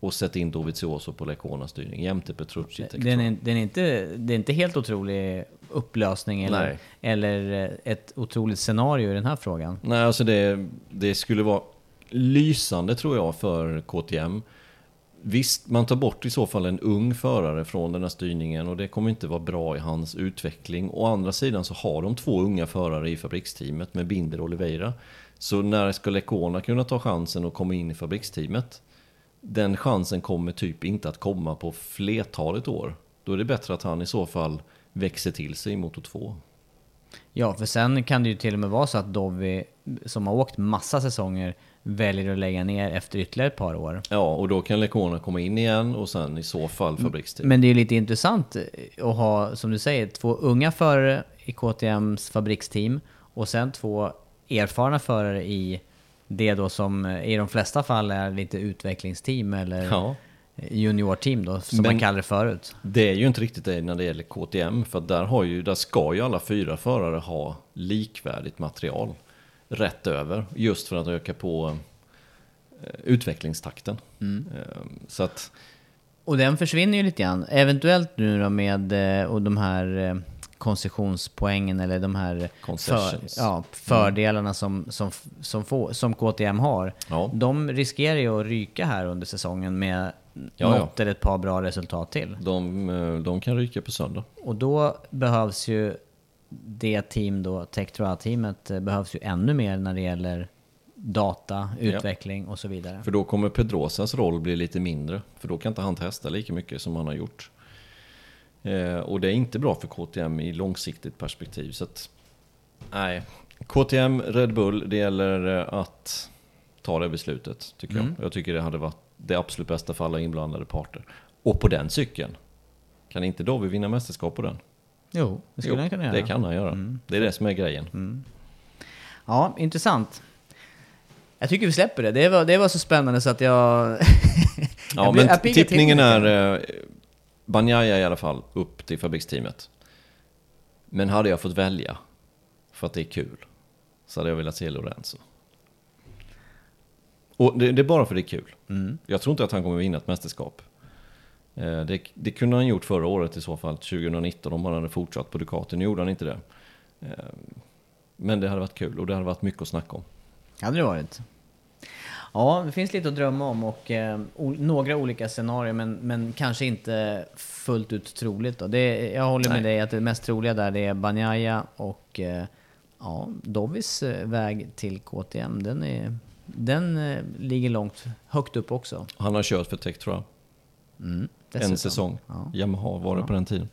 [SPEAKER 2] Och sätt in Dovizioso på Lecona styrning jämte Petrucci.
[SPEAKER 1] Den är, den är inte, det är inte helt otrolig upplösning eller,
[SPEAKER 2] Nej.
[SPEAKER 1] eller eh, ett otroligt scenario i den här frågan.
[SPEAKER 2] Nej, alltså det, det skulle vara lysande tror jag för KTM. Visst, man tar bort i så fall en ung förare från den här styrningen och det kommer inte vara bra i hans utveckling. Å andra sidan så har de två unga förare i fabriksteamet med Binder och Oliveira. Så när ska Lecona kunna ta chansen och komma in i fabriksteamet? Den chansen kommer typ inte att komma på flertalet år. Då är det bättre att han i så fall växer till sig i Moto 2.
[SPEAKER 1] Ja, för sen kan det ju till och med vara så att Dovi, som har åkt massa säsonger, väljer att lägga ner efter ytterligare ett par år.
[SPEAKER 2] Ja, och då kan Lecona komma in igen och sen i så fall fabriksteam.
[SPEAKER 1] Men det är ju lite intressant att ha, som du säger, två unga förare i KTMs fabriksteam och sen två erfarna förare i det då som eh, i de flesta fall är lite utvecklingsteam eller
[SPEAKER 2] Ja.
[SPEAKER 1] juniorteam då, som
[SPEAKER 2] Men-
[SPEAKER 1] man kallade det förut.
[SPEAKER 2] Det är ju inte riktigt det när det gäller KTM, för där, har ju, där ska ju alla fyra förare ha likvärdigt material rätt över, just för att öka på eh, utvecklingstakten. Eh, Så att,
[SPEAKER 1] Och den försvinner ju lite grann. Eventuellt nu då med eh, och de här koncessionspoängen eller de här för, ja, fördelarna som, som, som, få, som KTM har.
[SPEAKER 2] Ja.
[SPEAKER 1] De riskerar ju att ryka här under säsongen med
[SPEAKER 2] Ja,
[SPEAKER 1] något eller ett par bra resultat till.
[SPEAKER 2] de, eh, de kan ryka på söndag.
[SPEAKER 1] Och då behövs ju det team då, Tektroa-teamet, eh, behövs ju ännu mer när det gäller data, utveckling och så vidare.
[SPEAKER 2] För då kommer Pedrosas roll bli lite mindre, för då kan inte han testa lika mycket som han har gjort. Eh, och det är inte bra för KTM i långsiktigt perspektiv. Så att, nej, KTM, Red Bull, det gäller eh, att ta det beslutet, tycker
[SPEAKER 1] Mm.
[SPEAKER 2] jag. Jag tycker det hade varit det absolut bästa för alla inblandade parter. Och på den cykeln, kan inte Dovi vinna mästerskap på den?
[SPEAKER 1] Jo, det skulle
[SPEAKER 2] Jo,
[SPEAKER 1] han kunna göra. Mm.
[SPEAKER 2] Det kan han göra. Det är det som är grejen.
[SPEAKER 1] Ja, intressant. Jag tycker vi släpper det. Det var, det var så spännande så att jag...
[SPEAKER 2] Ja,
[SPEAKER 1] jag blir-
[SPEAKER 2] men
[SPEAKER 1] till
[SPEAKER 2] tippningen
[SPEAKER 1] lite.
[SPEAKER 2] är eh, Banjaya i alla fall upp till fabriksteamet. Men hade jag fått välja, för att det är kul, så hade jag velat se Lorenzo. Och det, det är bara för det är kul.
[SPEAKER 1] Mm.
[SPEAKER 2] Jag tror inte att han kommer vinna ett mästerskap. Eh, Det, det kunde han gjort förra året i så fall, 2019, om han hade fortsatt på Ducati. Nu gjorde han inte det. Eh, Men det hade varit kul och det hade varit mycket att snacka om.
[SPEAKER 1] Hade det varit. Ja, det finns lite att drömma om och eh, några olika scenarier men, men kanske inte fullt ut troligt. Då. Det, jag håller med
[SPEAKER 2] Nej.
[SPEAKER 1] dig att det mest troliga där det är Banjaya och eh, ja, Dovis eh, väg till KTM. Den, är, den eh, ligger långt, högt upp också.
[SPEAKER 2] Han har kört för Tech tror jag.
[SPEAKER 1] Dessutom.
[SPEAKER 2] En säsong.
[SPEAKER 1] Ja.
[SPEAKER 2] Yamaha var det på den tiden.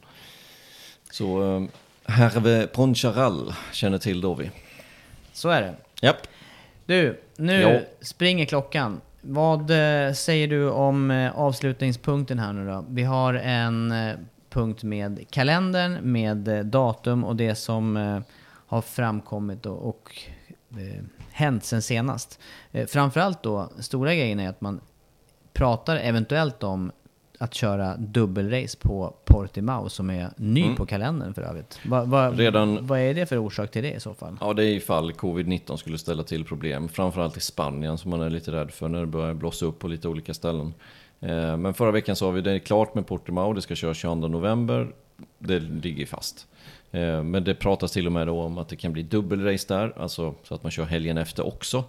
[SPEAKER 2] Så um, Herve Poncharal känner till Dovi.
[SPEAKER 1] Så är det.
[SPEAKER 2] Japp.
[SPEAKER 1] Du, nu
[SPEAKER 2] Ja.
[SPEAKER 1] springer klockan. Vad eh, säger du om eh, avslutningspunkten här nu då? Vi har en eh, punkt med kalendern, med datum och det som har framkommit och, och hänt sen senast. Framförallt då, stora grejen är att man pratar eventuellt om att köra dubbelrace på Portimao som är ny på kalendern för övrigt. Va, va,
[SPEAKER 2] Mm. Redan-
[SPEAKER 1] Vad är det för orsak till det i så fall?
[SPEAKER 2] Ja, det är ifall covid-19 skulle ställa till problem. Framförallt i Spanien som man är lite rädd för när det börjar blossa upp på lite olika ställen. Eh, Men förra veckan sa vi det är klart med Portimao, det ska köras 22 november. Det ligger fast. Eh, Men det pratas till och med då om att det kan bli dubbelrace där, alltså så att man kör helgen efter också.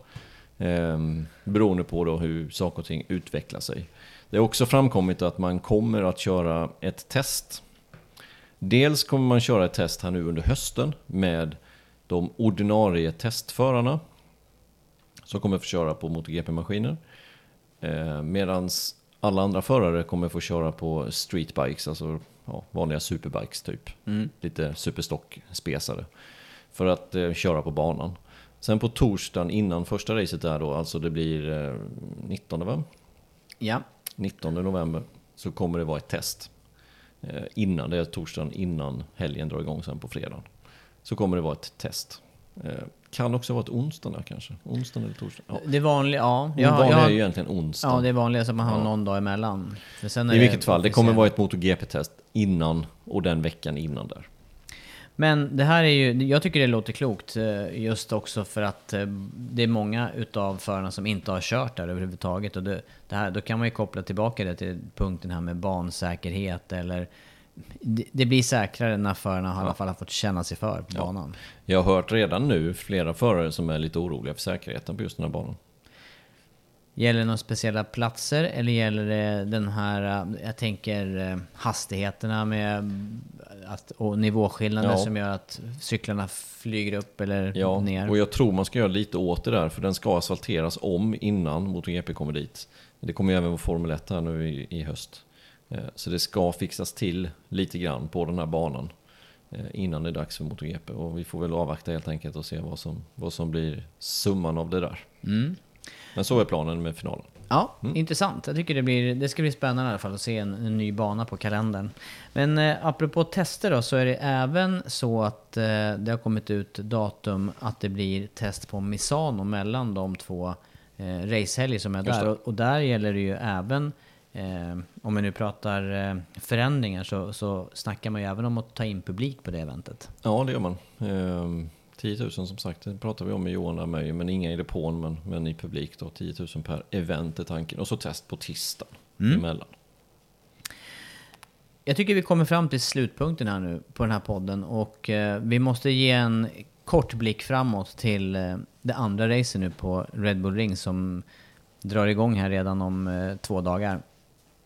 [SPEAKER 2] Eh, beroende på då hur saker och ting utvecklar sig. Det är också framkommit att man kommer att köra ett test. Dels kommer man köra ett test här nu under hösten med de ordinarie testförarna som kommer få köra på MotoGP-maskiner. Eh, Medan alla andra förare kommer få köra på streetbikes, alltså ja, vanliga superbikes typ. Lite superstock-spesare. För att eh, köra på banan. Sen på torsdagen innan första racet där då, alltså det blir eh, 19 va?
[SPEAKER 1] Ja.
[SPEAKER 2] 19 november så kommer det vara ett test. Eh, innan, det är torsdagen innan helgen drar igång sen på fredagen. Så kommer det vara ett test. Eh, kan också vara ett onsdag där kanske. Onsdag eller torsdag. Ja.
[SPEAKER 1] Det vanliga, ja.
[SPEAKER 2] Det vanliga
[SPEAKER 1] jag,
[SPEAKER 2] är ju egentligen onsdag.
[SPEAKER 1] ja, det är vanliga så att man har
[SPEAKER 2] Ja.
[SPEAKER 1] någon dag emellan. Är
[SPEAKER 2] I vilket fall, det kommer vara ett MotoGP-test innan och den veckan innan där.
[SPEAKER 1] Men det här är ju, jag tycker det låter klokt eh, just också för att eh, det är många utav förarna som inte har kört där överhuvudtaget. Och det, det här, då kan man ju koppla tillbaka det till punkten här med bansäkerhet eller det, blir säkrare när förarna har i alla fall har fått känna sig för på banan.
[SPEAKER 2] Jag har hört redan nu flera förare som är lite oroliga för säkerheten på just den här banan.
[SPEAKER 1] Gäller det några speciella platser eller gäller det den här, eh, jag tänker eh, hastigheterna med att, och nivåskillnader
[SPEAKER 2] Ja.
[SPEAKER 1] som gör att cyklarna flyger upp eller
[SPEAKER 2] Ja,
[SPEAKER 1] ner?
[SPEAKER 2] och jag tror man ska göra lite åt det där, för den ska asfalteras om innan MotoGP kommer dit. Det kommer ju även vara Formel 1 här nu i, i höst. Eh, Så det ska fixas till lite grann på den här banan eh, innan det är dags för MotoGP. Och vi får väl avvakta helt enkelt och se vad som, vad som blir summan av det där.
[SPEAKER 1] Mm.
[SPEAKER 2] Men så är planen med finalen.
[SPEAKER 1] Ja,
[SPEAKER 2] Mm.
[SPEAKER 1] intressant. Jag tycker det, blir, det ska bli spännande i alla fall att se en, en ny bana på kalendern. Men eh, apropå tester då, så är det även så att eh, det har kommit ut datum att det blir test på Misano mellan de två eh, racehelger som är
[SPEAKER 2] Just
[SPEAKER 1] där. Och, och där gäller det ju även, eh, om vi nu pratar eh, förändringar, så, så snackar man ju även om att ta in publik på det eventet.
[SPEAKER 2] Ja, det gör man. Ehm, 10 000 som sagt, det pratar vi om med Johan där med, men inga i depån, men, men i publik då. 10 000 per event är tanken. Och så test på tisdagen emellan.
[SPEAKER 1] Jag tycker vi kommer fram till slutpunkten här nu på den här podden och eh, vi måste ge en kort blick framåt till eh, det andra racet nu på Red Bull Ring som drar igång här redan om eh, två dagar.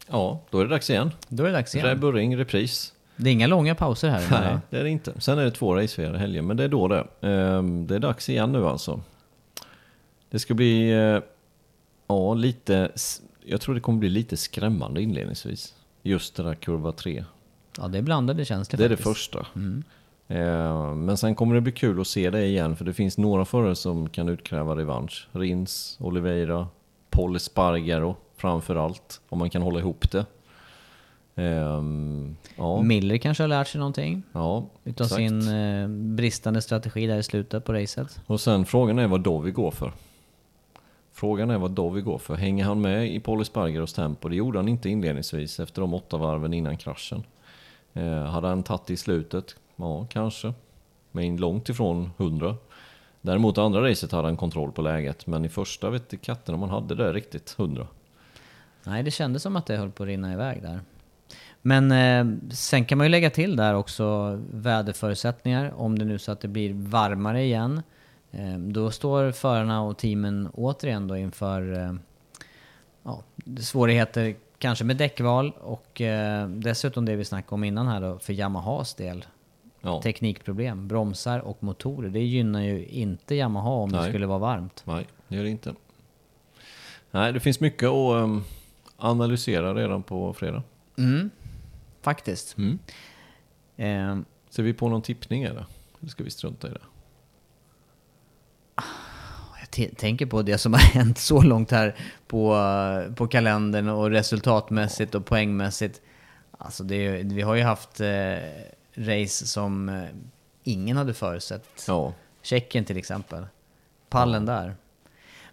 [SPEAKER 2] Ja, då är det dags igen.
[SPEAKER 1] Då är det dags
[SPEAKER 2] Red
[SPEAKER 1] igen.
[SPEAKER 2] Bull Ring, repris.
[SPEAKER 1] Det är inga långa pauser här.
[SPEAKER 2] Nej, det är det inte. Sen är det två racefria helger, men det är då det. Ehm, det är dags igen nu alltså. Det ska bli, eh, ja lite, jag tror det kommer bli lite skrämmande inledningsvis. Just det där kurva 3.
[SPEAKER 1] Ja, det är blandade känslor
[SPEAKER 2] Det är det
[SPEAKER 1] faktiskt.
[SPEAKER 2] första. Eh, Men sen kommer det bli kul att se det igen, för det finns några förare som kan utkräva revansch. Rins, Oliveira, Paul Spargaro framför allt, om man kan hålla ihop det. Ehm, ja,
[SPEAKER 1] Miller kanske har lärt sig någonting
[SPEAKER 2] ja,
[SPEAKER 1] utav
[SPEAKER 2] exakt.
[SPEAKER 1] sin eh, bristande strategi där i slutet på racet.
[SPEAKER 2] Och sen frågan är vad Dovi går för. Frågan är vad Dovi går för. Hänger han med i Paul Spargaros tempo? Det gjorde han inte inledningsvis efter de åtta varven innan kraschen. Eh, hade han tagit i slutet? Ja, kanske. Men långt ifrån 100. Däremot andra racet hade han kontroll på läget, men i första vet katten om han hade det riktigt 100.
[SPEAKER 1] Nej, det kändes som att det höll på att rinna iväg där. Men eh, sen kan man ju lägga till där också väderförutsättningar. Om det nu så att det blir varmare igen. Eh, då står förarna och teamen återigen då inför eh, ja, svårigheter kanske med däckval och eh, dessutom det vi snackade om innan här då för Yamahas del.
[SPEAKER 2] Ja,
[SPEAKER 1] Teknikproblem, bromsar och motorer. Det gynnar ju inte Yamaha om det
[SPEAKER 2] Nej.
[SPEAKER 1] skulle vara varmt.
[SPEAKER 2] nej, det gör det inte. Nej, det finns mycket att ehm, analysera redan på fredag.
[SPEAKER 1] Mm, faktiskt.
[SPEAKER 2] Mm.
[SPEAKER 1] Eh,
[SPEAKER 2] Ser vi på någon tippning eller? Eller ska vi strunta i det?
[SPEAKER 1] Jag t- tänker på det som har hänt så långt här på, eh, på kalendern och resultatmässigt och poängmässigt. Alltså det, vi har ju haft eh, race som eh, ingen hade förutsett.
[SPEAKER 2] Ja,
[SPEAKER 1] Tjeckien till exempel. Pallen där.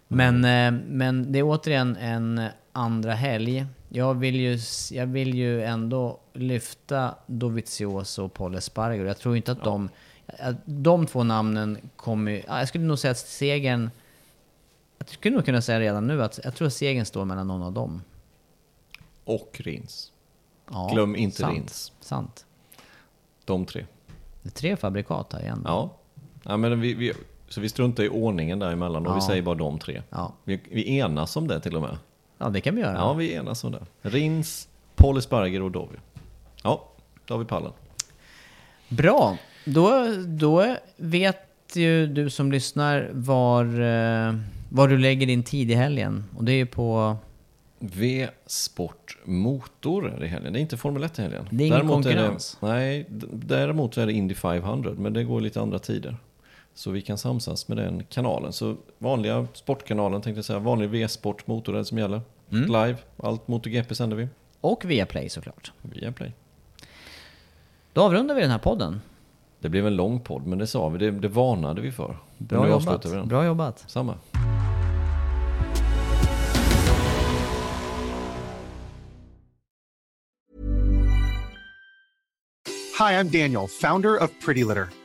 [SPEAKER 1] Men, eh, men det är återigen en andra helg. Jag vill ju, jag vill ju ändå lyfta Dovizioso och Paul Espargaro. Jag tror inte att de... De två namnen kommer Jag skulle nog säga att segern... Jag skulle nog kunna säga redan nu att jag tror att segern står mellan någon av dem.
[SPEAKER 2] och Rins.
[SPEAKER 1] Ja,
[SPEAKER 2] Glöm inte
[SPEAKER 1] sant,
[SPEAKER 2] Rins.
[SPEAKER 1] Sant.
[SPEAKER 2] De tre.
[SPEAKER 1] Det är tre fabrikat här igen.
[SPEAKER 2] Ja. ja men vi, vi, Så vi struntar i ordningen däremellan och vi
[SPEAKER 1] Ja.
[SPEAKER 2] säger bara de tre.
[SPEAKER 1] Ja.
[SPEAKER 2] Vi, vi enas om det till och med.
[SPEAKER 1] Ja, det kan vi göra.
[SPEAKER 2] Ja, vi enas om det. Rins, Paul Esparger och Dovi. Ja, då har vi pallen.
[SPEAKER 1] Bra. Då, då vet ju du som lyssnar var, eh, var du lägger din tid i helgen. Och det är ju på...
[SPEAKER 2] V-sport motor är det i helgen. Det är inte Formel 1 i helgen.
[SPEAKER 1] Det är ingen konkurrens.
[SPEAKER 2] Är det, nej, däremot är det Indy 500, men det går lite andra tider. Så vi kan samsas med den kanalen. Så vanliga sportkanalen tänkte jag säga, vanlig V-sport motor är det som gäller.
[SPEAKER 1] Mm.
[SPEAKER 2] Live, allt MotoGP sänder vi.
[SPEAKER 1] Och Viaplay såklart.
[SPEAKER 2] Via Play.
[SPEAKER 1] Då avrundar vi den här podden.
[SPEAKER 2] Det blev en lång podd, men det sa vi, det, det varnade vi för.
[SPEAKER 1] Bra
[SPEAKER 2] nu
[SPEAKER 1] jobbat.
[SPEAKER 2] vi den.
[SPEAKER 1] Bra jobbat.
[SPEAKER 2] Samma.
[SPEAKER 5] Hi, I'm Daniel, founder of Pretty Litter.